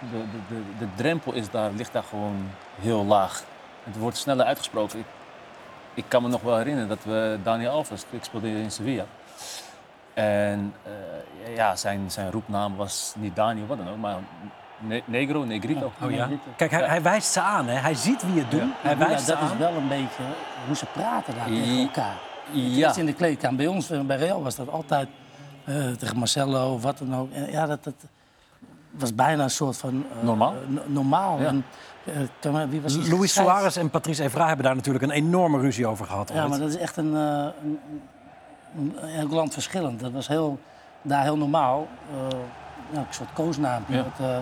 de, de, de, drempel is daar, ligt daar gewoon heel laag. Het wordt sneller uitgesproken. Ik, ik kan me nog wel herinneren dat we Daniel Alves, ik speelde in Sevilla. En eh, ja, zijn, zijn roepnaam was niet Daniel, wat dan ook, maar Ne- Negro, Negrito. Oh ja. Kijk, hij, hij wijst ze aan, hè? hij ziet wie het. Hij Ja, wijst dat is wel een beetje hoe ze praten daar tegen elkaar. Ja. In de kleedkamer. Bij ons, eh, bij Real, was dat altijd eh, tegen Marcelo of wat dan ook. En ja, dat, dat was bijna een soort van... eh, Normaal? eh, no- normaal. Ja. En, eh, kan wie was Luis Suarez en Patrice Evra hebben daar natuurlijk een enorme ruzie over gehad. Ja, ooit. maar dat is echt een, een, een, een elk land verschillend. Dat was heel, daar heel normaal. ja, een soort. Ja. Eh,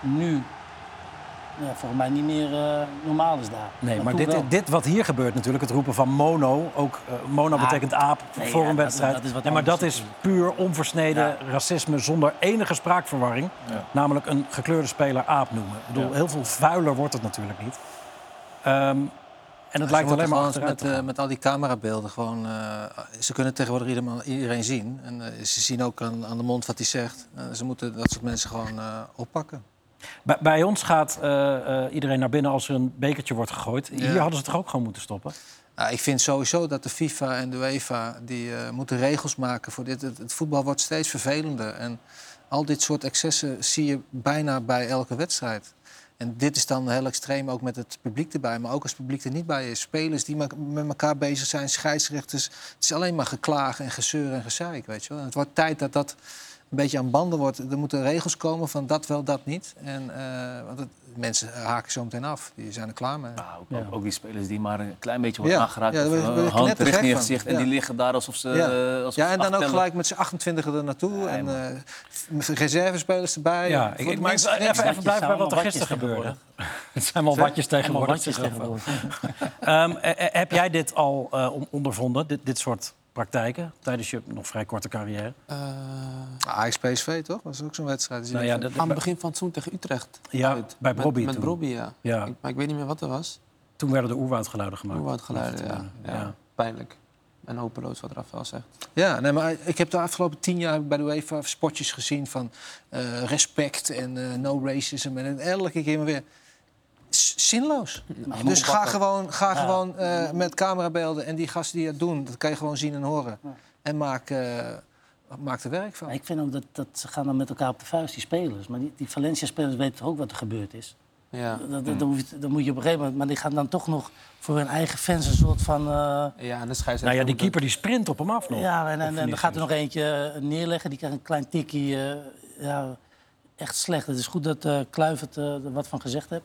nu ja, volgens mij niet meer eh, normaal is daar. Nee, maar dit, wel. dit wat hier gebeurt natuurlijk, het roepen van mono. Ook eh, mono Ah, betekent aap nee, voor ja, een dat- wedstrijd. dat is wat nee, maar dat is puur onversneden racisme zonder enige spraakverwarring. Ja. Namelijk een gekleurde speler aap noemen. Ik bedoel, Ja. heel veel vuiler wordt het natuurlijk niet. Ehm, en het Ja, lijkt alleen maar met, eh, gaan. met al die camerabeelden gewoon... eh, ze kunnen tegenwoordig iedereen, iedereen zien. En ze zien ook aan, aan de mond wat hij zegt. Eh, ze moeten dat soort mensen gewoon eh, oppakken. Bij, bij ons gaat eh, eh, iedereen naar binnen als er een bekertje wordt gegooid. Hier hadden ze toch ook gewoon moeten stoppen? Nou, ik vind sowieso dat de FIFA en de UEFA die, eh, moeten regels maken voor dit. Het, het voetbal wordt steeds vervelender. En al dit soort excessen zie je bijna bij elke wedstrijd. En dit is dan heel extreem ook met het publiek erbij. Maar ook als het publiek er niet bij is. Spelers die met elkaar bezig zijn, scheidsrechters. Het is alleen maar geklaag en gezeur en gezeik, weet je wel. En het wordt tijd dat dat een beetje aan banden wordt. Er moeten regels komen van dat wel, dat niet. En, eh, want het- mensen haken zo meteen af. Die zijn er klaar mee. Ook, ook, ook die spelers die maar een klein beetje worden Ja. aangeraakt. Ja, of je hand richting je van. gezicht. En Ja. die liggen daar alsof ze... Ja, eh, alsof ja ze en dan ook gelijk met z'n 28 er naartoe. en eh, reservespelers erbij. Ja, ik, maar even, even blijven bij wat er gisteren gebeurde. Het zijn wel watjes tegenwoordig. Ehm, eh, eh, heb jij dit al eh, on- ondervonden, dit, dit soort praktijken, tijdens je nog vrij korte carrière? Ajax PSV toch? Dat was ook zo'n wedstrijd. Dus Nou ja, dat- Aan het begin van het seizoen tegen Utrecht. Ja, uit. bij Met- Brobby Met, toen. Brobby, ja. Ja. Ik, maar ik weet niet meer wat er was. Toen werden de oerwoudgeluiden gemaakt. Oerwoudgeluiden, ja. Ja. ja. Pijnlijk. En hopeloos wat Rafael zegt. Ja, nee, maar ik heb de afgelopen tien jaar bij de UEFA spotjes gezien van eh, respect en eh, no racism. En elke keer maar weer zinloos. Dus ga gewoon, ga Ja. gewoon eh, met camerabeelden en die gasten die dat doen, dat kan je gewoon zien en horen. En maak, eh, maak er werk van. Maar ik vind ook dat, dat ze gaan dan met elkaar op de vuist, die spelers. Maar die, die Valencia-spelers weten toch ook wat er gebeurd is? Ja. Dat, dat, je, dan moet je op een gegeven moment... Maar die gaan dan toch nog voor hun eigen fans een soort van... eh, Ja, en de scheidsrechter... Nou ja, die keeper die sprint op hem af nog. Ja, en, en, Op en dan gaat er nog eentje neerleggen. Die krijgt een klein tikkie. eh, ja, echt slecht. Het is goed dat eh Kluivert eh, er wat van gezegd heeft.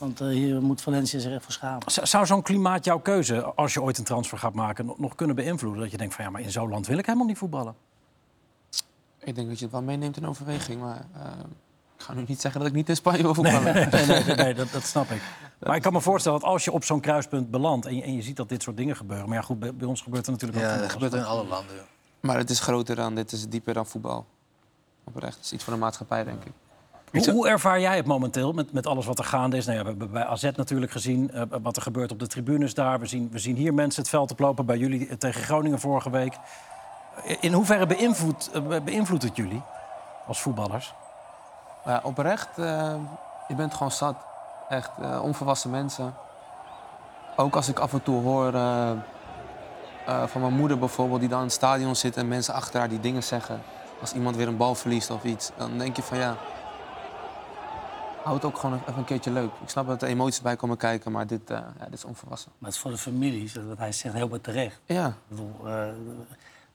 Want eh, hier moet Valencia zich echt voor schamen. Z- Zou zo'n klimaat jouw keuze, als je ooit een transfer gaat maken, nog- kunnen beïnvloeden? Dat je denkt van ja, maar in zo'n land wil ik helemaal niet voetballen. Ik denk dat je het wel meeneemt in overweging, maar eh, ik ga nu niet zeggen dat ik niet in Spanje wil voetballen. Nee, nee, nee, nee, dat, dat snap ik. Maar ik kan me voorstellen dat als je op zo'n kruispunt belandt en je, en je ziet dat dit soort dingen gebeuren. Maar ja, goed, bij, bij ons gebeurt er natuurlijk ook Ja, van dat alles. gebeurt in alle landen. Maar het is groter dan, dit is dieper dan voetbal. Oprecht, het is iets voor de maatschappij, denk ik. Hoe, hoe ervaar jij het momenteel met, met alles wat er gaande is? Nou ja, we hebben bij AZ natuurlijk gezien eh, wat er gebeurt op de tribunes daar. We zien, we zien hier mensen het veld oplopen, bij jullie eh, tegen Groningen vorige week. In hoeverre beïnvloedt, eh, beïnvloedt het jullie als voetballers? Ja, oprecht, eh, je bent gewoon zat. Echt, eh, onvolwassen mensen. ook als ik af en toe hoor eh, eh, van mijn moeder bijvoorbeeld, die dan in het stadion zit en mensen achter haar die dingen zeggen. Als iemand weer een bal verliest of iets, dan denk je van ja. Houd het ook gewoon even een keertje leuk. Ik snap dat er emoties bij komen kijken, maar dit, eh, ja, dit is onvolwassen. Maar het is voor de families, wat hij zegt helemaal terecht. Ja. Ik bedoel, eh,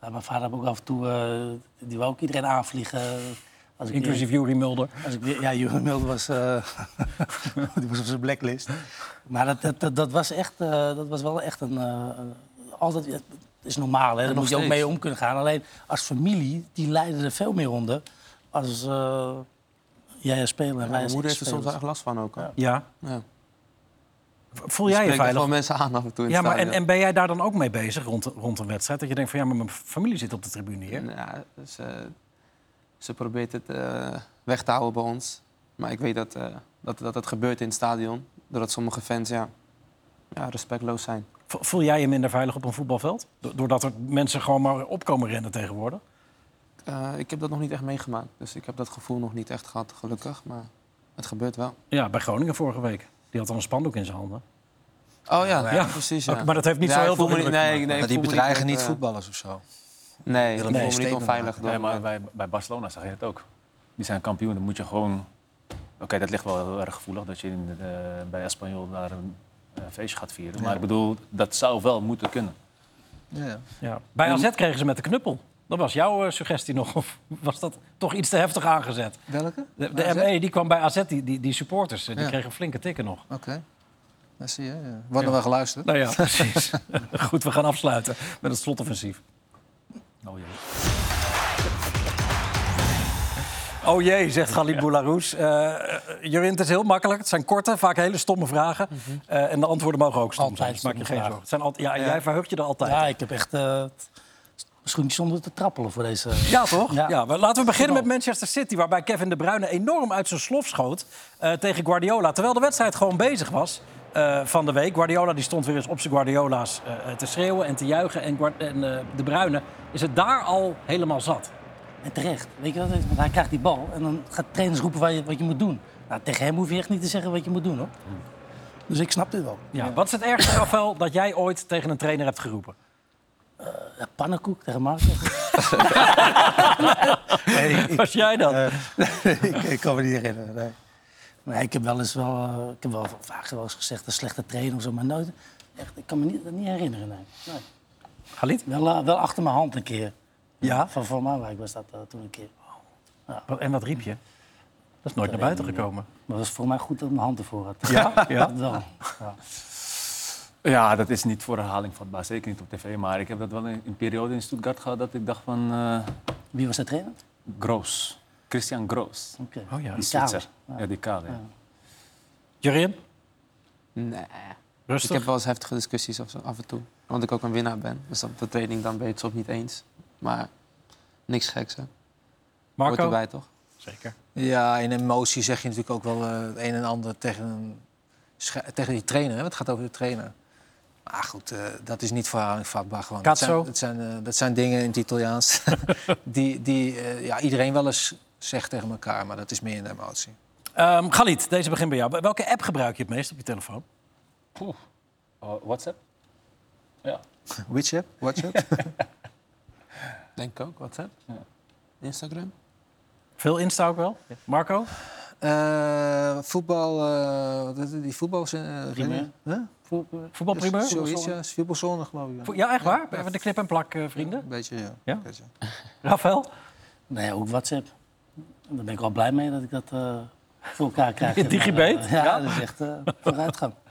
mijn vader heeft ook af en toe, eh, die wou ook iedereen aanvliegen. Als ik- Inclusief Jurie Mulder. Als ik, ja, Jurie Mulder was, eh, die was op zijn blacklist. Maar dat, dat, dat, dat was echt, eh, dat was wel echt een... eh, altijd, het is normaal, hè? daar moet je ook mee om kunnen gaan. Alleen als familie, die lijden er veel meer onder. Als eh, jij en wij mijn moeder heeft er soms echt last van ook. hoor. Ja. Ja. Voel jij je veilig? gewoon mensen aan af en toe in Ja, maar en, ben jij daar dan ook mee bezig rond, rond een wedstrijd? Dat je denkt van ja, maar mijn familie zit op de tribune hier. Ja, eh, ze probeert het eh, weg te houden bij ons. Maar ik weet dat, eh, dat, dat het gebeurt in het stadion. Doordat sommige fans ja, ja, respectloos zijn. Voel jij je minder veilig op een voetbalveld? Do- Doordat er mensen gewoon maar opkomen rennen tegenwoordig? Eh, ik heb dat nog niet echt meegemaakt. Dus ik heb dat gevoel nog niet echt gehad, gelukkig. Maar het gebeurt wel. Ja, bij Groningen vorige week. Die had dan een spandoek in zijn handen. Oh ja, Ja. precies. Ja. Maar dat heeft niet Ja, zo heel veel me niet- nee, nee, Maar die bedreigen niet eh, voetballers of zo. Nee, voel een me niet onveilig. Nee, maar bij, bij Barcelona zag je het ook. Die zijn kampioen, dan moet je gewoon... Oké, dat ligt wel heel erg gevoelig, dat je in de, eh, bij Espanyol daar een eh, feestje gaat vieren. Maar ik bedoel, dat zou wel moeten kunnen. Ja. Ja. Bij AZ kregen ze met de knuppel. Dat was jouw eh, suggestie nog. Of was dat toch iets te heftig aangezet? Welke? De? ME die kwam bij AZ, die, die, die supporters, eh, die Ja. kregen flinke tikken nog. Oké. Dat zie je. Ja. Worden we geluisterd? Nou ja, precies. Goed, we gaan afsluiten met het slotoffensief. Oh jee. Oh jee, zegt Galib Boularus. Uh, Jurien, het is heel makkelijk. Het zijn korte, vaak hele stomme vragen. Eh, en de antwoorden mogen ook stom zijn. Altijd Dus maak je geen zorgen. Het zijn altijd, ja, Ja. jij verheugt je er altijd. Ja, ik heb echt eh schoentjes zonder te trappelen voor deze... Ja, toch? Ja. Ja. maar laten we beginnen met Manchester City, waarbij Kevin De Bruyne enorm uit zijn slof schoot eh, tegen Guardiola. Terwijl de wedstrijd gewoon bezig was eh, van de week. Guardiola die stond weer eens op zijn Guardiola's eh, te schreeuwen en te juichen. En, en De Bruyne is het daar al helemaal zat. En terecht. Weet je wat? het is? Want hij krijgt die bal en dan gaat trainers roepen wat je, wat je moet doen. Nou, tegen hem hoef je echt niet te zeggen wat je moet doen, hoor. Dus ik snap dit wel. Ja. Wat is het ergste, Rafael, dat jij ooit tegen een trainer hebt geroepen? Ja, pannenkoek nee, ik, Was jij dat? ik, ik kan me niet herinneren. Nee. Ik heb wel eens wel, eh, ik heb wel vaak wel eens gezegd een slechte trainer of zo, maar nooit. Echt, ik kan me niet, dat niet herinneren. Nee. nee. Galit? Wel, eh, wel achter mijn hand een keer. Ja? Van Van Marwijk was dat eh, toen een keer. En wat riep je? Dat is nooit naar buiten gekomen. Maar het was voor mij goed dat ik mijn hand ervoor had. Ja? Ja? Dat wel. Ja. Ja, dat is niet voor herhaling vatbaar. Zeker niet op tv. Maar ik heb dat wel in een periode in Stuttgart gehad dat ik dacht van... eh Wie was de trainer? Groos. Christian Groos. Oké. Oh ja. Die. Zwitser. Ja, die kale. Ja. Jurien? Nee. Rustig? Ik heb wel eens heftige discussies of zo, af en toe. Want ik ook een winnaar ben. Dus op de training dan ben je het soms niet eens. Maar niks geks, hè. Hoort Marco? erbij, toch? Zeker. Ja, in emotie zeg je natuurlijk ook wel eh, het een en ander tegen, een, tegen die trainer. Hè? Het gaat over de trainer. Maar goed, eh, dat is niet voor herhaling vatbaar. Gewoon. Dat zijn, dat, zijn, eh, dat zijn dingen in het Italiaans die, die eh, ja, iedereen wel eens zegt tegen elkaar. Maar dat is meer in de emotie. Ehm Galit, deze begin bij jou. Welke app gebruik je het meest op je telefoon? Oeh. Oh, WhatsApp? Ja. Which app? WhatsApp? Denk ik ook, WhatsApp. Instagram. Veel Insta ook wel? Marco? Eh, voetbal, eh, wat is het, die voetbal... eh, Primeur. Huh? Voetbalprimeur? Zoiets, ja. Voetbalzone, geloof ik. Vo- Ja, echt waar? Even de knip en plak, eh, vrienden. Een beetje, ja. Ja? Beetje. Rafael? Nee, ook WhatsApp. Daar ben ik wel blij mee dat ik dat eh, voor elkaar krijg. Digibate? Ja, Ja. dat is echt eh, vooruitgang.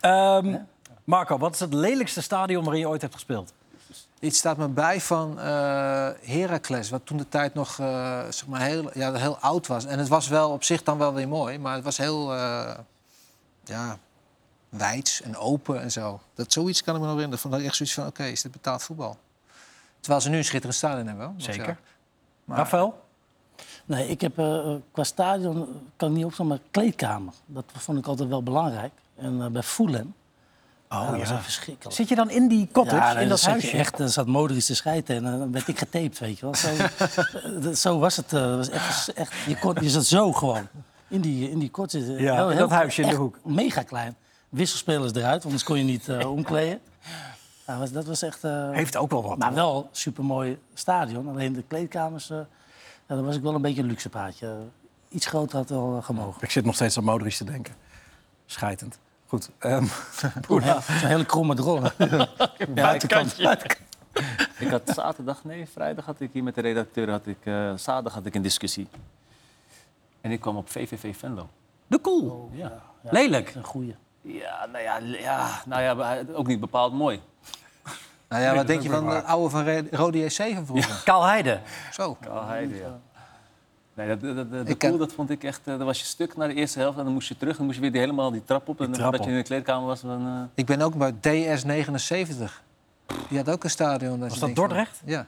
Ehm, Marco, wat is het lelijkste stadion waarin je ooit hebt gespeeld? Iets staat me bij van eh Heracles, wat toen de tijd nog eh, zeg maar heel, ja, heel oud was. En het was wel op zich dan wel weer mooi, maar het was heel eh ja, wijds en open en zo. Dat zoiets kan ik me nog herinneren. Van dat ik echt zoiets van, oké, is dit betaald voetbal? Terwijl ze nu een schitterend stadion hebben. Zeker. ja, maar- Rafael? Nee, ik heb eh, qua stadion kan ik niet opstaan, maar kleedkamer. Dat vond ik altijd wel belangrijk. En eh, bij Fulham. Oh, dat was ja. verschrikkelijk. Zit je dan in die cottage, Ja, in dat huisje? Echt, dan zat Modric te schijten en dan werd ik getaped, weet je wel. Zo, eh, dat- zo was het. eh, dat was echt, echt, je, kon, je zat zo gewoon in die, in die cottage. Ja, in dat huisje in de hoek. Mega klein. Wisselspelers eruit, want anders kon je niet eh, omkleden. Ja, was, dat was echt... Heeft ook wel wat. Maar hoor. wel supermooi stadion. Alleen de kleedkamers, eh ja, daar was ik wel een beetje een luxe paadje. Iets groter had wel gemogen. Ik zit nog steeds aan Modric te denken. Scheitend. Goed. ehm Ja, Zo'n hele kromme drol. Buitenkant. Ik had zaterdag, nee, vrijdag had ik hier met de redacteur, had ik, eh, zaterdag had ik een discussie. En ik kwam op VVV Venlo. De cool. Ja. Lelijk. Een goeie. Ja, nou ja, ja, nou ja, ook niet bepaald mooi. Nou ja, wat denk je van waar. de oude van Rode JC van vroeger? Kaal Heide. Zo. Kaal Heide, ja. Nee, dat, dat, dat, de Ik pool, dat vond ik echt... eh, Dan was je stuk naar de eerste helft en dan moest je terug. Dan moest je weer die, helemaal die trap op. en voordat je in de kleedkamer was, dan... eh, Ik ben ook bij DS79. Die had ook een stadion. Was dat denkt van- Dordrecht? Ja.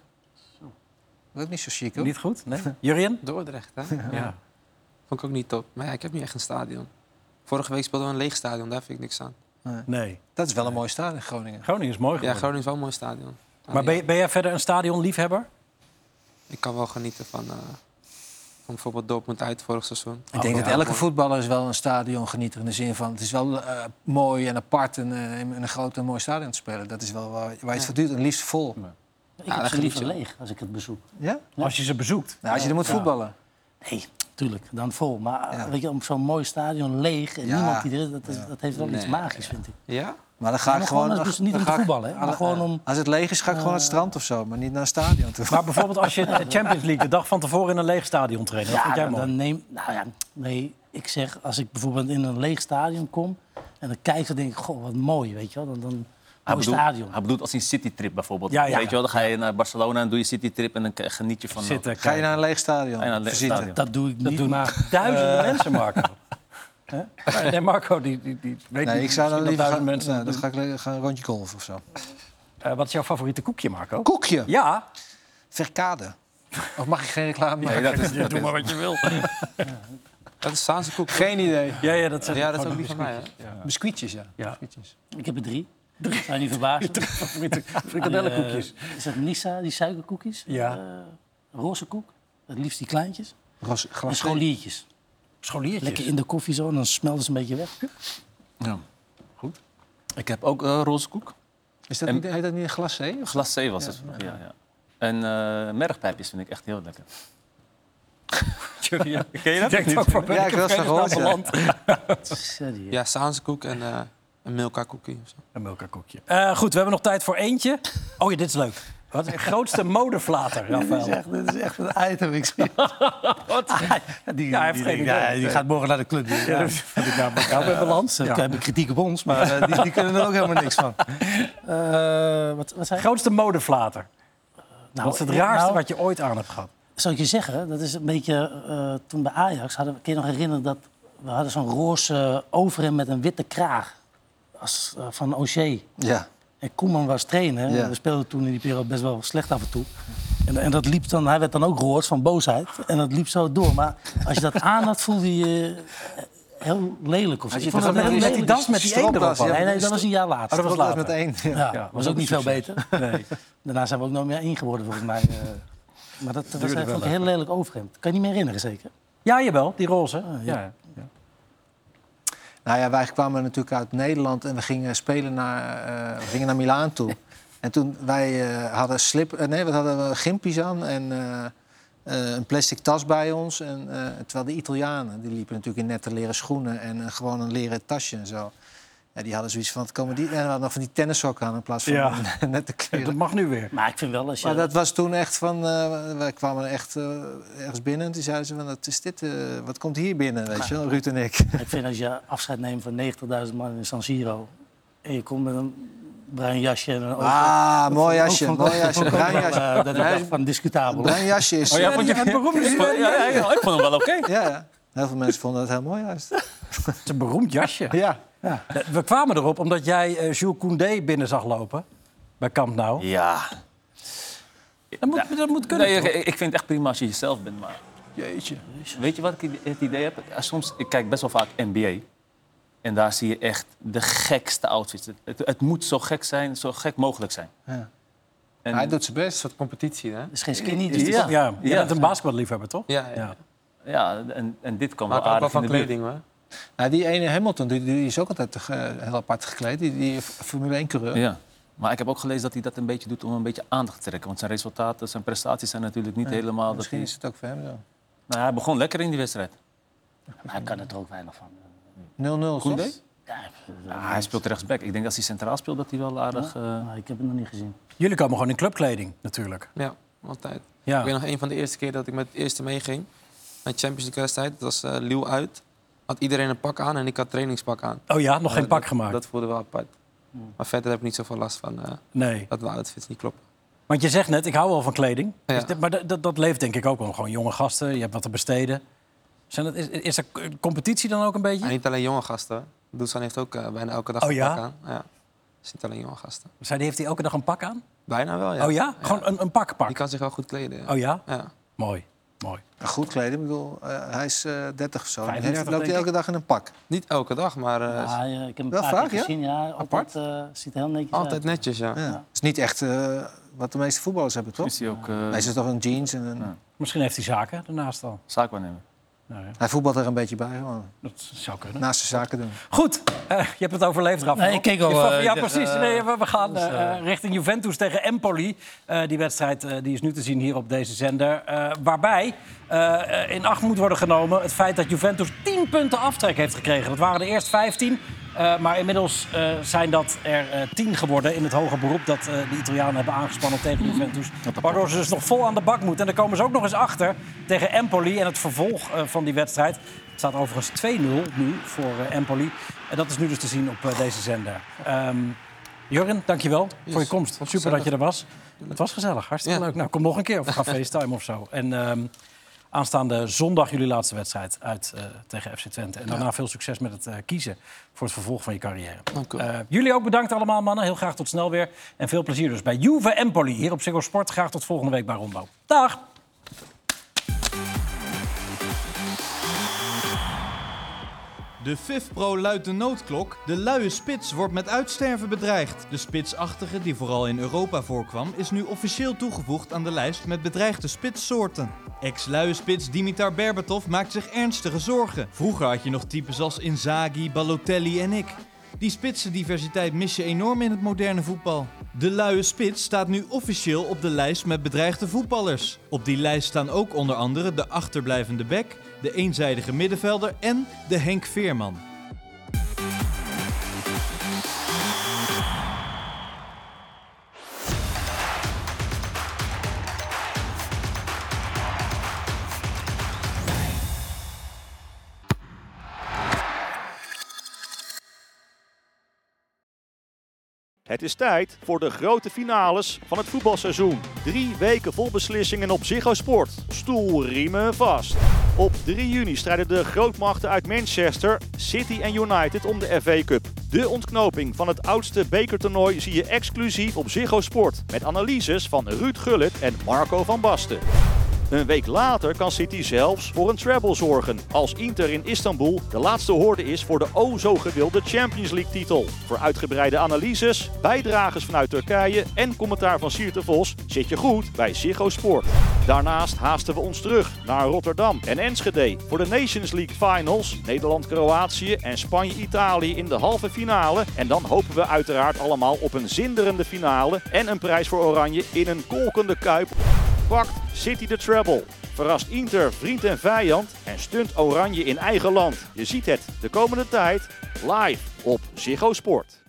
Ook niet zo chic, hoor. Niet goed? Nee? Jurien? Dordrecht, hè? Ja. Vond ik ook niet top. Maar ja, ik heb niet echt een stadion. Vorige week speelden we een leeg stadion, daar vind ik niks aan. Nee. Dat is wel een mooi stadion, Groningen. Groningen is mooi Ja. Groningen is wel een mooi stadion. Maar ben, je- ben jij verder een stadionliefhebber? Ik kan wel genieten van, eh, van bijvoorbeeld Dortmund uit vorig seizoen. Ik denk Oh, dat ja, elke voetballer is wel een stadion genieter in de zin van... het is wel eh, mooi en apart en eh, in een groot en mooi stadion te spelen. Dat is wel waar, waar je het voor duurt. En liefst vol. Ik daar heb ze liever leeg als ik het bezoek. Ja? Als je ze bezoekt. Nou, als je er moet Ja. voetballen. Nee, tuurlijk, dan vol. Maar Ja. weet je, om zo'n mooi stadion leeg en Ja. niemand die er is, dat, is, dat heeft wel iets magisch, vind ik. Ja? Maar dan ga Ja, ik gewoon... gewoon als- dus niet dan om ga te ik- voetballen, hè, maar gewoon om- Als het leeg is, ga ik gewoon naar het strand of zo. Maar niet naar een stadion toe. Maar bijvoorbeeld als je de Champions League de dag van tevoren in een leeg stadion traint. Dat Ja, vind jij dan, mooi. dan neem... Nou ja, nee, ik zeg, als ik bijvoorbeeld in een leeg stadion kom... en dan kijk ik, dan denk ik, goh, wat mooi, weet je wel. Dan, dan, hij, mooi bedoelt, stadion. hij bedoelt als een citytrip bijvoorbeeld. Ja, ja. Weet je wel, dan ga je naar Barcelona en doe je citytrip en dan geniet je van... eh, Zitten, Ga je naar een leeg stadion? Een leeg visite? stadion. Dat doe ik Dat niet, doen maar... duizenden eh, mensen, Marco. Hè? Nee, Nee, Marco, die, die, die weet Nee, niet ik zou dan liever gaan, mensen nou, dan dat ga ik gaan een rondje golf of zo. Eh, wat is jouw favoriete koekje, Marco? Koekje? Ja. Verkade. Of mag ik geen reclame Nee, maken? dat is, dat Doe maar wat je wil. Dat is Saanse koek. Geen idee. Ja, ja, dat, zijn Ja, dat is ook niet van mij, hè? biscuitjes. Biscuitjes, ja. Ja. Biscuitjes. Ik heb er drie. Drie. Je niet. Favoriete frikadellenkoekjes. Eh, is dat Nissa, die suikerkoekjes? Ja. Eh, roze koek. Het liefst die kleintjes. Ros- En scholiertjes. Scholiertjes. Lekker in de koffie zo, en dan smelten ze een beetje weg. Ja. Goed. Ik heb ook eh roze koek. Is dat En- niet, heet dat niet een glacé? Glacé was het. Ja, ja. En eh mergpijpjes vind ik echt heel lekker. Ken je dat? Ook van, ben Ja, ik ik gehoord, beland? Serieus. Ja, Saanse koek en eh, een Milka koekie of zo. Een Milka koekje. Eh, goed, we hebben nog tijd voor eentje. Oh ja, dit is leuk. Wat is de grootste modeflater, Dit is, Rafael? echt, dit is echt een item, ik zie Wat? Die, Ja, hij heeft die, geen ja, die gaat morgen naar de club. Ja, Ja, dat vind ik nou elkaar bij balans. Ja. hebben kritiek op ons, maar eh, die, die kunnen er ook helemaal niks van. Eh, wat, wat zei? Grootste modeflater. Nou, Wat is het raarste nou, wat je ooit aan hebt gehad? Zou ik je zeggen, dat is een beetje... eh, toen bij Ajax, hadden, we- kun je nog herinneren dat... We hadden zo'n roze overhemd met een witte kraag. Als, van O'Shea. Ja. En Koeman was trainer. Ja. We speelden toen in die periode best wel slecht af en toe. En, en dat liep dan, hij werd dan ook rood van boosheid. En dat liep zo door. Maar als je dat aan had, voelde je je heel lelijk. Of zo. Als je Ik vond dat dat met heel die- met die das met die één Stropdas, erop. ja. Nee, nee, dat was een jaar later. Oh, dat was later. met één. Ja. Was ook niet veel beter. Nee. Daarna zijn we ook nooit meer één geworden, volgens mij. eh. Maar dat was Duurde echt wel een heel lelijk overhemd. Kan je niet meer herinneren, zeker? Ja, jawel, die roze. ja. ja. Nou ja, wij kwamen natuurlijk uit Nederland en we gingen spelen naar, eh, we gingen naar Milaan toe. En toen wij eh, hadden slip, eh, nee, we hadden gimpies aan en een plastic tas bij ons. En, terwijl de Italianen, die liepen natuurlijk in nette leren schoenen en gewoon een leren tasje en zo. Ja, die hadden zoiets van, wat komen die? En we hadden nog van die tennissokken aan in plaats van Ja. een nette kleren. Dat mag nu weer. Maar ik vind wel, als je... Maar dat was toen echt van, eh, wij kwamen echt eh, ergens binnen en toen zeiden ze van, wat is dit, eh, wat komt hier binnen, weet je wel, Ruud en ik. Ik vind als je afscheid neemt van 90.000 man in San Siro... en je komt met een bruin jasje en een Ah, mooi jasje, mooi jasje, bruin jasje. dat dacht van discutabel. Bruin jasje is... Oh ja, vond je het beroemd? Ja, ik vond hem wel oké. Ja, ja. Heel veel mensen vonden het heel mooi juist. Het is een beroemd jasje. Ja. Ja. We kwamen erop omdat jij eh, Jules Koundé binnen zag lopen. Bij Camp Nou. Ja. Dat moet, dat moet kunnen, Nee, toch? ik, ik vind het echt prima als je jezelf bent, maar... Jeetje. Weet je wat ik het idee heb? Soms, ik kijk best wel vaak NBA. En daar zie je echt de gekste outfits. Het, het, moet zo gek zijn, zo gek mogelijk zijn. Ja. En, Hij doet zijn best. Een soort competitie, hè? Het is geen skinny Is toch- ja, Ja. bent een basketballiefhebber, toch? Ja, ja. Ja. ja, en, en dit kwam Maar wel ook wel aardig in van kleding, hoor. Nou, die ene Hamilton, die, die is ook altijd eh, heel apart gekleed. Die, die Formule 1-coureur. Ja. Maar ik heb ook gelezen dat hij dat een beetje doet om een beetje aandacht te trekken. Want zijn resultaten, zijn prestaties zijn natuurlijk niet Ja, helemaal... dat Misschien hij- is het ook voor hem zo. Nou, hij begon lekker in die wedstrijd. Maar hij kan er ook weinig van. 0-0 Koundé? toch? Ja, Ja, hij speelt rechtsback. Ik denk dat als hij centraal speelt, dat hij wel aardig... eh, Nou, ik heb het nog niet gezien. Jullie komen gewoon in clubkleding, natuurlijk. Ja, altijd. Ja. Ik weet nog een van de eerste keer dat ik met het eerste meeging. Naar de Champions League wedstrijd. Dat was eh Liel uit. Had iedereen een pak aan en ik had trainingspak aan. Oh ja, nog geen dat- pak gemaakt. Dat voelde wel apart. Maar verder heb ik niet zoveel last van eh, Nee. dat de outfits niet kloppen. Want je zegt net, ik hou wel van kleding. Ja. Dus dit- maar dat, dat, leeft denk ik ook wel. Gewoon jonge gasten, je hebt wat te besteden. Zijn dat, is, is er competitie dan ook een beetje? En niet alleen jonge gasten. Doelsan heeft ook eh, bijna elke dag Oh een ja? pak aan. Ja. Het is niet alleen jonge gasten. Die, heeft hij elke dag een pak aan? Bijna wel, ja. Oh ja? Gewoon een, een pak pak? Die kan zich wel goed kleden. Ja. Oh ja? Ja. Mooi. Goed kleden, ik bedoel, eh, hij is eh 30 of zo. 35 Heeft- loopt hij elke dag in een pak? Niet elke dag, maar eh, Ja, ja, ik heb hem Wel een paar vaak, keer ja? gezien. Ja, Apart? altijd, eh, ziet heel netjes altijd uit. netjes, ja. Ja. Het is niet echt eh, wat de meeste voetballers hebben, toch? is hij ook... eh, Nee, is toch een jeans en een... Misschien heeft hij zaken daarnaast al. zaakwaarnemer. Nou ja, Hij voetbalt er een beetje bij, gewoon. dat zou kunnen. Naast de zaken doen. Goed, eh, je hebt het overleefd, Rafael. Nee, ik keek al, ja, precies. Nee, we, we gaan dus, eh, eh, richting Juventus tegen Empoli. Eh, die wedstrijd eh, die is nu te zien hier op deze zender. Eh, waarbij in acht moet worden genomen het feit dat Juventus 10 punten aftrek heeft gekregen. Dat waren de eerst 15. Eh, maar inmiddels eh, zijn dat er eh 10 geworden in het hoger beroep dat eh, de Italianen hebben aangespannen tegen Juventus. Waardoor ze dus nog vol aan de bak moeten. En dan komen ze ook nog eens achter tegen Empoli en het vervolg eh, van die wedstrijd. Het staat overigens 2-0 nu voor Empoli. En dat is nu dus te zien op eh, deze zender. Ehm Jurgen, dankjewel voor je komst. Super gezellig. dat je er was. Het was gezellig, hartstikke Ja. leuk. Nou, kom nog een keer of gaan FaceTime of zo. En ehm, aanstaande zondag jullie laatste wedstrijd uit eh, tegen FC Twente. En daarna veel succes met het eh, kiezen voor het vervolg van je carrière. Dank u. Eh, jullie ook bedankt allemaal, mannen. Heel graag tot snel weer. En veel plezier dus bij Juve Empoli hier op Ziggo Sport. Graag tot volgende week bij Rondo. Dag! De FIF Pro luidt de noodklok. De luie spits wordt met uitsterven bedreigd. De spitsachtige, die vooral in Europa voorkwam, is nu officieel toegevoegd aan de lijst met bedreigde spitssoorten. Ex-luie spits Dimitar Berbatov maakt zich ernstige zorgen. Vroeger had je nog types als Inzaghi, Balotelli en ik. Die spitsendiversiteit mis je enorm in het moderne voetbal. De luie spits staat nu officieel op de lijst met bedreigde voetballers. Op die lijst staan ook onder andere de achterblijvende bek, de eenzijdige middenvelder en de Henk Veerman. Het is tijd voor de grote finales van het voetbalseizoen. Drie weken vol beslissingen op Ziggo Sport. Stoelriemen vast. Op 3 juni strijden de grootmachten uit Manchester, City en United om de FA Cup. De ontknoping van het oudste bekertoernooi zie je exclusief op Ziggo Sport. Met analyses van Ruud Gullit en Marco van Basten. Een week later kan City zelfs voor een treble zorgen. Als Inter in Istanbul de laatste hoorde is voor de o zo gewilde Champions League titel. Voor uitgebreide analyses, bijdragers vanuit Turkije en commentaar van Sierte Vos zit je goed bij Ziggo Sport. Daarnaast haasten we ons terug naar Rotterdam en Enschede voor de Nations League Finals. Nederland-Kroatië en Spanje-Italië in de halve finale. En dan hopen we uiteraard allemaal op een zinderende finale en een prijs voor Oranje in een kolkende kuip. Pakt City de treble. Verrast Inter vriend en vijand en stunt Oranje in eigen land. Je ziet het de komende tijd live op Ziggo Sport.